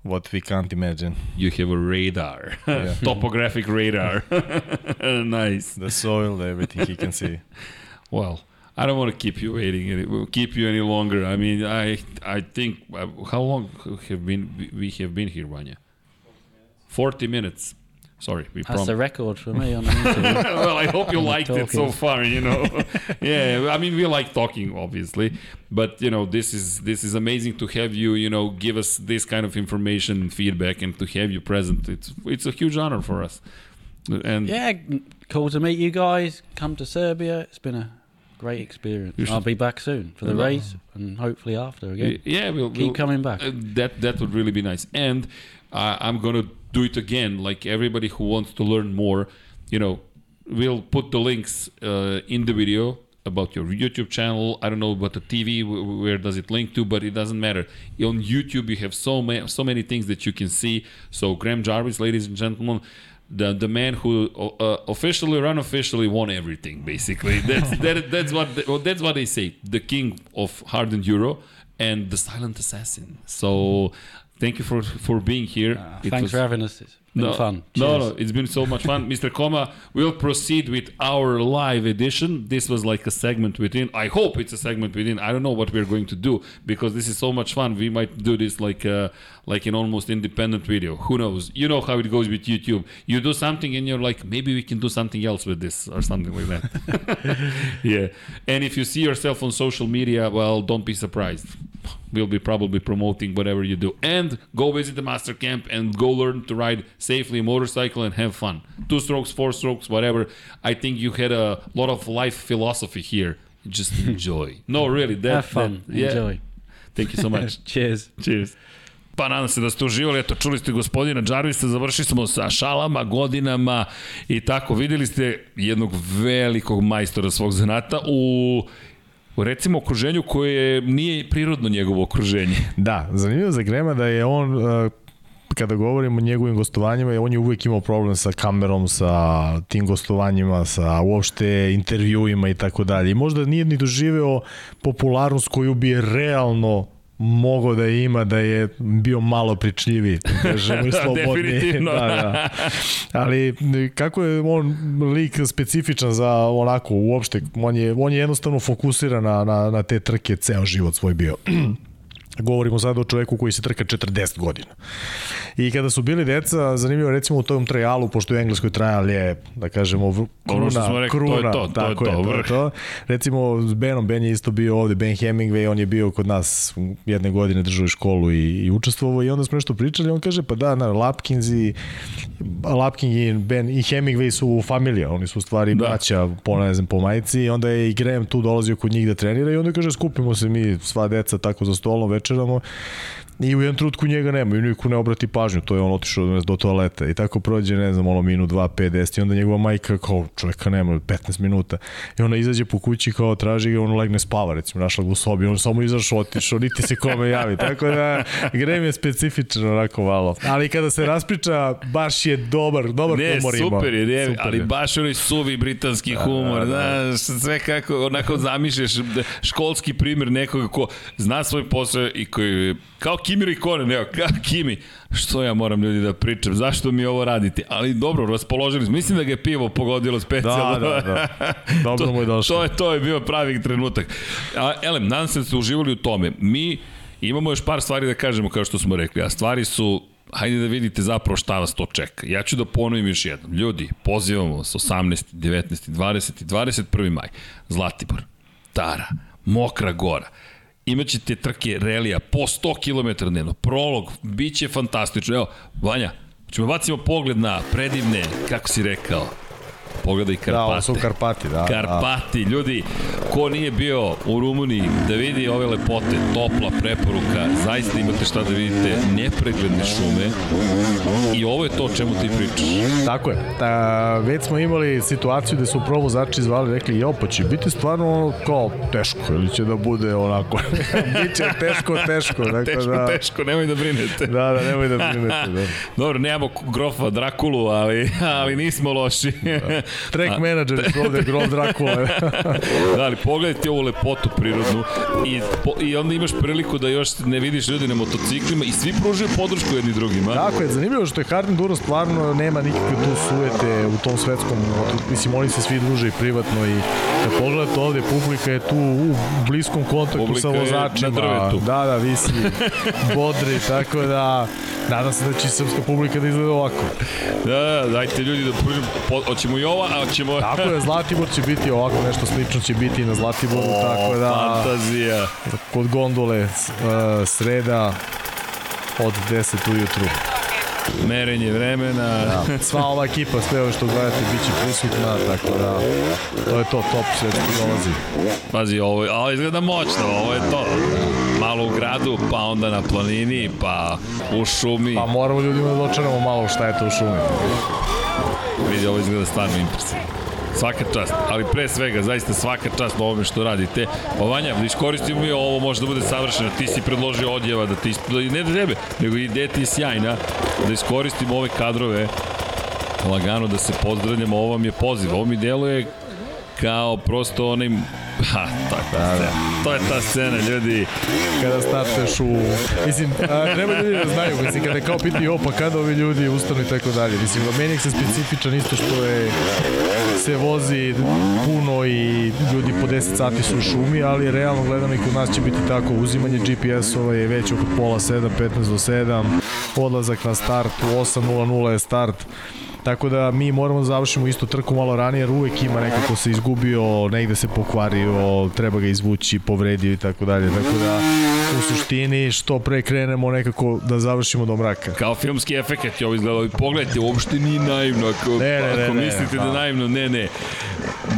what we can't imagine. You have a radar. [LAUGHS] Topographic radar. nice. The soil, everything he can see. Well, I don't want to keep you waiting. Any, we'll keep you any longer. I mean, I I think uh, how long have been we have been here, Vanya? Forty minutes. Sorry, we That's the record for me on the [LAUGHS] interview. well, I hope you liked it so far. You know, [LAUGHS] yeah. I mean, we like talking, obviously, but you know, this is this is amazing to have you. You know, give us this kind of information, and feedback, and to have you present. It's it's a huge honor for us. And yeah, cool to meet you guys. Come to Serbia. It's been a great experience. Should- I'll be back soon for the Yeah. race and hopefully after again. yeah, we'll Keep we'll- coming back. uh, that that would really be nice. And uh, I'm gonna do it again. Like everybody who wants to learn more, you know, we'll put the links uh, in the video about your YouTube channel. I don't know about the TV. Where does it link to? But it doesn't matter. On YouTube, you have so many so many things that you can see. So Graham Jarvis, ladies and gentlemen. The, the man who uh, officially or unofficially won everything basically [LAUGHS] that's that, that's what well, that's what they say the king of hardened euro and the silent assassin so thank you for for being here uh, It Thanks was- for having us. Been no, fun. No, Cheers. no, it's been so much fun. [LAUGHS] Mr. Koma, we'll proceed with our live edition. This was like a segment within. I hope it's a segment within. I don't know what we're going to do because this is so much fun. We might do this like uh, like an almost independent video. Who knows? You know how it goes with YouTube. You do something and you're like, maybe we can do something else with this or something like that. [LAUGHS] yeah. And if you see yourself on social media, well, don't be surprised. We'll be probably promoting whatever you do. And go visit the master camp and go learn to ride safely motorcycle and have fun. Two strokes, four strokes, whatever. I think you had a lot of life philosophy here. Just enjoy. [LAUGHS] no, really. That, Have fun. that- yeah. Enjoy. Thank you so much. [LAUGHS] Cheers. Cheers. Pa nadam se da ste uživali, eto čuli ste gospodina Jarvisa, završili smo sa šalama, godinama i tako, videli ste jednog velikog majstora svog zanata u u recimo okruženju koje nije prirodno njegovo okruženje. Da, zanimljivo za Grema da je on uh, kada govorimo o njegovim gostovanjima, on je uvek imao problem sa kamerom, sa tim gostovanjima, sa uopšte intervjuima i tako dalje. I možda nije ni doživeo popularnost koju bi realno mogao da ima da je bio malo pričljiviji, da kažemo i [LAUGHS] slobodniji. Definitivno. da, da. Ali kako je on lik specifičan za onako uopšte, on je, on je jednostavno fokusiran na, na, na te trke ceo život svoj bio. [CLEARS THROAT] Govorimo sada o čoveku koji se trka 40 godina. I kada su bili deca, zanimljivo recimo u tom trajalu, pošto u Engleskoj trajal je, da kažemo, kruna, Ono što smo rekli, to je kruna, to, to je tako to, je, to, je to. Recimo, s Benom, Ben je isto bio ovde, Ben Hemingway, on je bio kod nas jedne godine držao školu i, i učestvovao i onda smo nešto pričali, on kaže, pa da, na, Lapkins i Lapkin i Ben i Hemingway su familija, oni su u stvari Da. braća po, ne znam, po majici i onda je i Graham tu dolazio kod njih da trenira i onda kaže, skupimo se mi sva deca tako za stolom, czy no, I u jednom trutku njega nema i niko ne obrati pažnju, to je on otišao do toaleta i tako prođe, ne znam, ono minut, dva, pet, deset i onda njegova majka kao čoveka nema 15 minuta i ona izađe po kući kao traži ga, on legne spava recimo, našla ga u sobi, on samo izašao, otišao, niti se kome javi, tako da Graham je specifičan onako malo, ali kada se raspriča, baš je dobar, dobar Ne, humor ima. super je, ne, Super ali je. baš onaj suvi britanski humor, da, da. znaš, sve kako, onako zamišljaš da- školski primjer nekoga ko zna svoj posao i koji, kao Kimi Rikonen, evo, kao Kimi, što ja moram ljudi da pričam, zašto mi ovo radite, ali dobro, raspoložili smo, mislim da ga je pivo pogodilo specijalno. Da, da, da. Dobro [LAUGHS] to, mu je došlo. To je, to je bio pravi trenutak. A, elem, nadam se da ste uživali u tome. Mi imamo još par stvari da kažemo, kao što smo rekli, a stvari su hajde da vidite zapravo šta vas to čeka. Ja ću da ponovim još jednom. Ljudi, pozivamo vas 18, 19, 20 i 21. maj. Zlatibor, Tara, Mokra gora, imaćete trke relija po 100 km dnevno, prolog, bit će fantastično. Evo, Vanja, ćemo bacimo pogled na predivne, kako si rekao, Pogledaj Karpate. Da, ovo su Karpati, da. Karpati, ljudi, ko nije bio u Rumuniji da vidi ove lepote, topla preporuka, zaista imate šta da vidite, nepregledne šume i ovo je to o čemu ti pričaš. Tako je. Ta, već smo imali situaciju da su prvo zači zvali rekli, jo, pa će biti stvarno ono kao teško, ili će da bude onako, [LAUGHS] biće teško, teško. Dakle, Teško, da, teško, nemoj da brinete. Da, da, nemoj da brinete. [LAUGHS] Da. Dobro, nemamo grofa Drakulu, ali, ali nismo loši. Track menadžer su ovde, Grof Dracula. [LAUGHS] da, ali pogledajte ovu lepotu prirodnu i, po, i onda imaš priliku da još ne vidiš ljudi na motociklima i svi pružaju podršku jedni drugima. Tako je, zanimljivo što je Hard Enduro stvarno nema nikakve tu sujete u tom svetskom, mislim oni se svi druže i privatno i kad pogledate ovde, publika je tu u bliskom kontaktu Publika sa je vozačima. drvetu. Da, da, visi, bodri, tako da nadam se da će srpska publika da izgleda ovako. Da, da, dajte ljudi da pružimo, hoćemo i ova, a hoćemo... Tako je, Zlatibor će biti ovako, nešto slično će biti i na Zlatiboru, O, tako da fantazija. kod gondole uh, sreda od 10 ujutru. Merenje vremena. Da. [LAUGHS] Sva ova ekipa, sve ove što gledate, bit će prisutna, tako da to je to, top svetski dolazi. Pazi, ovo, ovo izgleda moćno, ovo je to. Malo u gradu, pa onda na planini, pa u šumi. Pa moramo ljudima da dočaramo malo šta je to u šumi. Vidi, ovo izgleda stvarno impresivno. Svaka čast, ali pre svega, zaista svaka čast na ovome što radite. Pa Vanja, da iskoristimo mi ovo, može da bude savršeno. Ti si predložio odjeva, da ti, da, ne da tebe, nego ideja ti je sjajna, da iskoristimo ove kadrove lagano da se pozdravljamo, ovo vam je poziv. Ovo mi deluje kao prosto onaj Ha, tako da, da. To je ta scena, ljudi. Kada starteš u... Mislim, a, treba ljudi da znaju, mislim, kada je kao piti, o, pa kada ovi ljudi ustanu i tako dalje. Mislim, Domenik se specifičan isto što je se vozi puno i ljudi po 10 sati su u šumi, ali realno gledano i kod nas će biti tako, uzimanje GPS-ova je već oko pola 7, 15 do 7, odlazak na start, u 8.00 je start, Tako da mi moramo da završimo isto trku malo ranije, jer uvek ima neko ko se izgubio, negde se pokvario, treba ga izvući, povredio i tako dalje. Tako da u suštini što pre krenemo nekako da završimo do mraka. Kao filmski efekt je ovo izgledalo. Pogledajte, uopšte nije naivno. Ako, Ne, ne, ne, ako ne, mislite da pa. je naivno, ne, ne.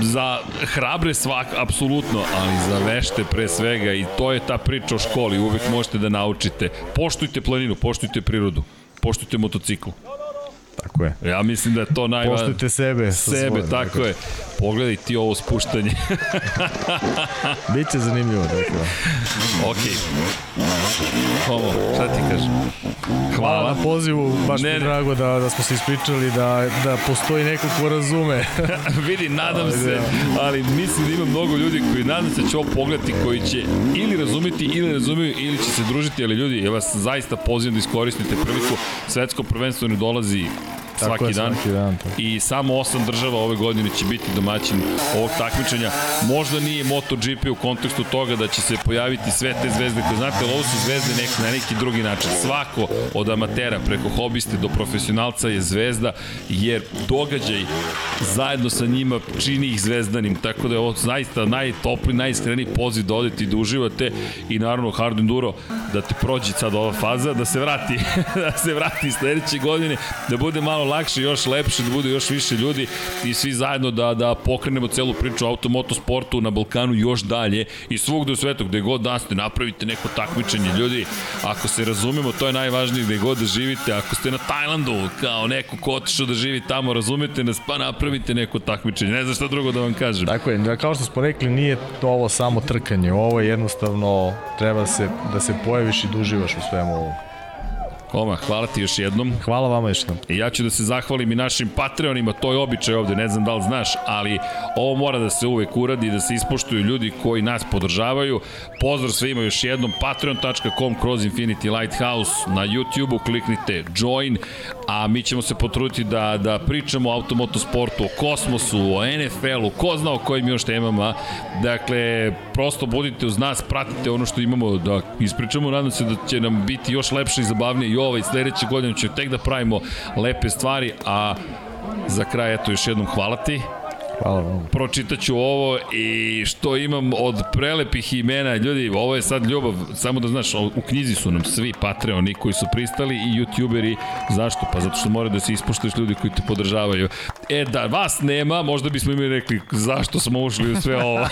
Za hrabre svak, apsolutno, ali za vešte pre svega i to je ta priča o školi, uvek možete da naučite. Poštujte planinu, poštujte prirodu, poštujte motocikl. Tako je. Ja mislim da je to najvažnije. Poštujte sebe. Sebe, svojim, tako je. Pogledaj ti ovo spuštanje. [LAUGHS] Biće zanimljivo, tako da. ok. Homo, šta ti kažem? Hvala Hvala. na pozivu, baš Ne, mi drago da, da smo se ispričali, da, da postoji neko ko razume. [LAUGHS] Vidi, nadam Ali se, da. ali mislim da ima mnogo ljudi koji nadam se će ovo pogledati, koji će ili razumeti, ili ne razumeju, ili će se družiti, ali ljudi, ja vas zaista pozivam da iskoristite priliku. Svetsko prvenstvo ne dolazi svaki je, dan. svaki dan, tako. I samo osam država ove godine će biti domaćin ovog takmičenja. Možda nije MotoGP u kontekstu toga da će se pojaviti sve te zvezde koje znate, ali ovo su zvezde nek, na neki drugi način. Svako od amatera preko hobiste do profesionalca je zvezda, jer događaj zajedno sa njima čini ih zvezdanim, tako da je ovo zaista najtopli, najiskreniji poziv da odete i da uživate i naravno Hard Enduro da te prođe sad ova faza, da se vrati, [LAUGHS] da se vrati sledeće godine, da bude malo lakše, još lepše, da bude još više ljudi i svi zajedno da, da pokrenemo celu priču o automotosportu na Balkanu još dalje i svugde u svetu, gde god da ste, napravite neko takmičenje. Ljudi, ako se razumemo, to je najvažnije gde god da živite. Ako ste na Tajlandu, kao neko ko otišao da živi tamo, razumete nas, pa napravite neko takmičenje. Ne znam šta drugo da vam kažem. Tako je, da, kao što smo rekli, nije to ovo samo trkanje, ovo je jednostavno, treba se, da se pojaviš i da uživaš u svemu ovom. Oma, hvala ti još jednom. Hvala vama još jednom. I ja ću da se zahvalim i našim Patreonima, to je običaj ovde, ne znam da li znaš, ali ovo mora da se uvek uradi, da se ispoštuju ljudi koji nas podržavaju. Pozdrav svima još jednom, patreon.com kroz Infinity Lighthouse na YouTube-u, kliknite join, a mi ćemo se potruditi da, da pričamo o automotosportu, o kosmosu, o NFL-u, ko zna o kojim još temama. Dakle, prosto budite uz nas, pratite ono što imamo da ispričamo, nadam se da će nam biti još lepše i zabavnije i ovaj sledeće godine će tek da pravimo lepe stvari, a za kraj eto još jednom hvala ti. Hvala vam. pročitaću ovo i što imam od prelepih imena. Ljudi, ovo je sad ljubav, samo da znaš, u knjizi su nam svi Patreoni koji su pristali i youtuberi. Zašto? Pa zato što mora da se ispoštuješ ljudi koji te podržavaju. E, da vas nema, možda bismo imali rekli zašto smo ušli u sve ovo.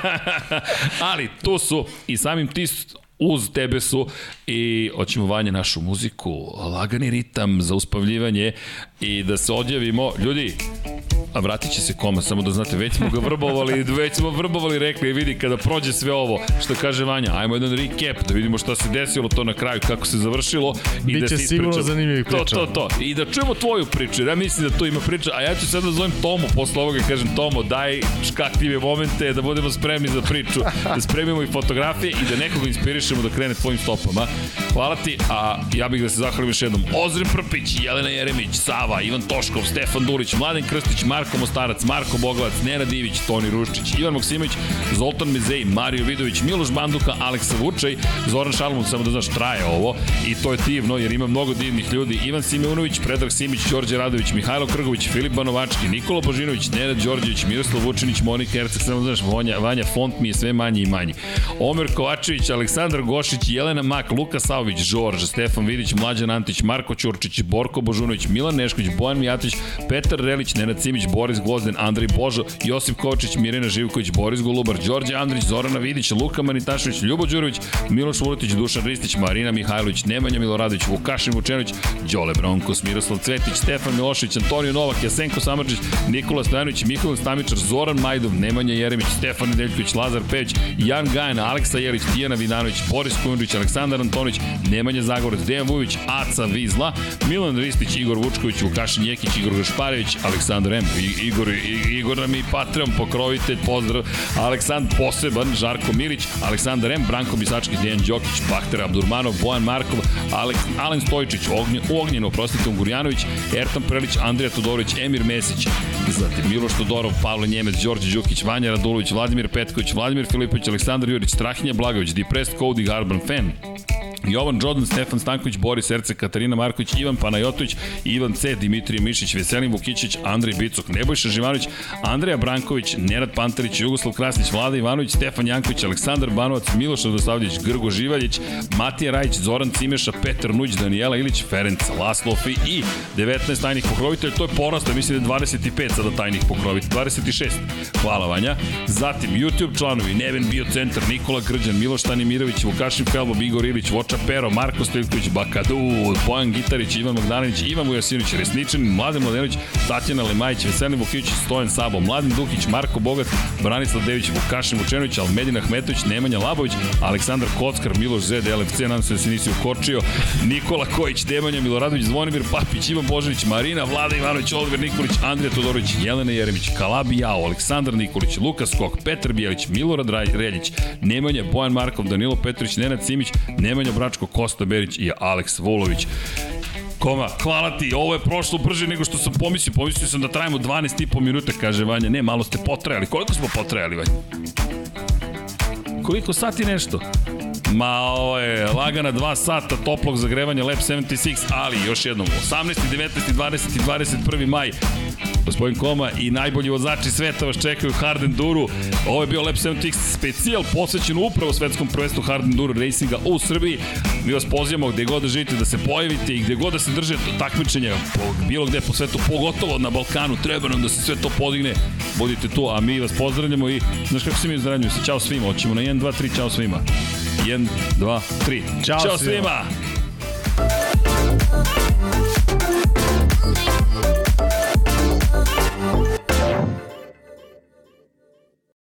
[LAUGHS] [LAUGHS] Ali tu su i samim ti uz tebe su i hoćemo vanje našu muziku, lagani ritam za uspavljivanje i da se odjavimo. Ljudi, a vratit će se koma, samo da znate, već smo ga vrbovali, [LAUGHS] već smo vrbovali, rekli, vidi, kada prođe sve ovo, što kaže Vanja, ajmo jedan recap, da vidimo šta se desilo to na kraju, kako se završilo. i Biće da se sigurno zanimljivih To, priča. to, to. I da čujemo tvoju priču, ja mislim da tu ima priča, a ja ću sad da zovem Tomu posle ovoga i kažem, Tomo, daj škakljive momente, da budemo spremni za priču, da spremimo i fotografije i da nekoga inspirišemo da krene tvojim stopama. Hvala ti, a ja bih da se zahvalim još jednom. Ozren Prpić, Jelena Jeremić, Sava, Ivan Toškov, Stefan Dulić, Mladen Krstić, Marko Mostarac, Marko Bogovac, Nenad Ivić, Toni Ruščić, Ivan Maksimović, Zoltan Mezej, Mario Vidović, Miloš Banduka, Aleksa Vučaj, Zoran Šalmun, samo da znaš, traje ovo i to je divno jer ima mnogo divnih ljudi. Ivan Simeunović, Predrag Simić, Đorđe Radović, Mihajlo Krgović, Filip Banovački, Nikola Božinović, Nenad Đorđević, Miroslav Vučinić, Monika Erceg, samo da znaš, Vanja, Vanja font mi je sve manji i manji. Omer Kovačević, Aleksandar Gošić, Jelena Mak, Luka Saović, Žorž, Stefan Vidić, Mlađan Antić, Marko Ćurčić, Borko Božunović, Milan Nešković, Bojan Mijatović, Petar Relić, Nenad Simić, Boris Gvozden, Andrej Božo, Josip Kovačić, Mirena Živković, Boris Golubar, Đorđe Andrić, Zorana Vidić, Luka Manitašević, Ljubo Đurović, Miloš Vuletić, Dušan Ristić, Marina Mihajlović, Nemanja Miloradović, Vukašin Vučenović, Đole Bronkos, Miroslav Cvetić, Stefan Milošević, Antonio Novak, Jasenko Samrđić, Nikola Stojanović, Mihajlo Stamičar, Zoran Majdov, Nemanja Jeremić, Stefan Nedeljković, Lazar Pević, Jan Gajan, Aleksa Jelić, Tijana Vidanović, Boris Kujundžić, Aleksandar Antonić, Nemanja Zagorac, Dejan Vujović, Aca Vizla, Milan Ristić, Igor Vučković, Vukašin Jekić, Igor Gašparević, Aleksandar M, I, Igor, I, Igor nam i Patreon, pokrovitelj, pozdrav, Aleksandar Poseban, Žarko Milić, Aleksandar M, Branko Bisački, Dejan Đokić, Bahter Abdurmanov, Bojan Markov, Alek, Alen Stojičić, Ognjen, Ognjen, oprostite, Ungurjanović, Ertan Prelić, Andrija Todorović, Emir Mesić, zatim Miloš Todorov, Pavle Njemec, Đorđe Đukić, Vanja Radulović, Vladimir Petković, Vladimir Filipović, Aleksandar Jurić, Strahinja Blagović, Depressed Cody, Garban Fan, Jovan Jordan, Stefan Stanković, Boris Erce, Katarina Marković, Ivan Panajotović, Ivan C, Dimitrije Mišić, Veselin Vukićić, Andrej Bicok, Nebojša Živanović, Andreja Branković, Nenad Pantarić, Jugoslav Krasnić, Vlada Ivanović, Stefan Janković, Aleksandar Banovac, Miloš Radosavljević, Grgo Živaljić, Matija Rajić, Zoran Cimeša, Petar Nuć, Danijela Ilić, Ferenc Laslofi i 19 tajnih pokrovitelja. To je porast, mislim da je 25 sada tajnih pokrovitelja, 26. Hvala Vanja. Zatim YouTube članovi Neven Bio Centar, Nikola Grđan, Miloš Tanimirović, Vukašin Felbob, Igor Ilić, Voča Pero, Marko Stojković, Bakadu, Bojan Gitarić, Ivan Magdalenić, Ivan Vujasinović, Resničan, Mladen Mladenović, Tatjana Lemajić, Veselin Vukić, Stojan Sabo, Mladen Dukić, Marko Bogat, Branislav Dević, Vukašin Vučenović, Almedin Ahmetović, Nemanja Labović, Aleksandar Kockar, Miloš Zed, LFC, nadam se da se nisi ukočio, Nikola Kojić, Demanja Miloradović, Zvonimir Papić, Ivan Božanić, Marina, Vlada Ivanović, Oliver Nikolić, Andrija Todorović, Jelena Jeremić, Kalabi Jao, Aleksandar Nikolić, Lukas Kok, Petar Bijelić, Milorad Reljić, Nemanja, Bojan Markov, Danilo Petrović, Nenad Simić, Nemanja Bračko, Kosta Berić i Aleks Vulović. Koma, hvala ti, ovo je prošlo brže nego što sam pomislio. Pomislio sam da trajimo 12 i po minuta, kaže Vanja. Ne, malo ste potrajali. Koliko smo potrajali, Vanja? Koliko sati nešto? Ma, ovo je lagana 2 sata toplog zagrevanja Lab 76, ali još jednom, 18. 19. 20. i 21. maj Gospodin Koma i najbolji vozači sveta vas čekaju Hard Enduro. Ovo je bio Lab 76 specijal posvećen upravo svetskom prvenstvu Hard Enduro Racinga u Srbiji. Mi vas pozivamo gde god da živite da se pojavite i gde god da se drže takmičenja po, bilo gde po svetu, pogotovo na Balkanu, treba nam da se sve to podigne. Budite tu, a mi vas pozdravljamo i znaš kako se mi zdravljamo se? Ćao svima, hoćemo na 1, 2, 3, ćao svima. 1, 2, 3. Ćao, Ćao svima! svima.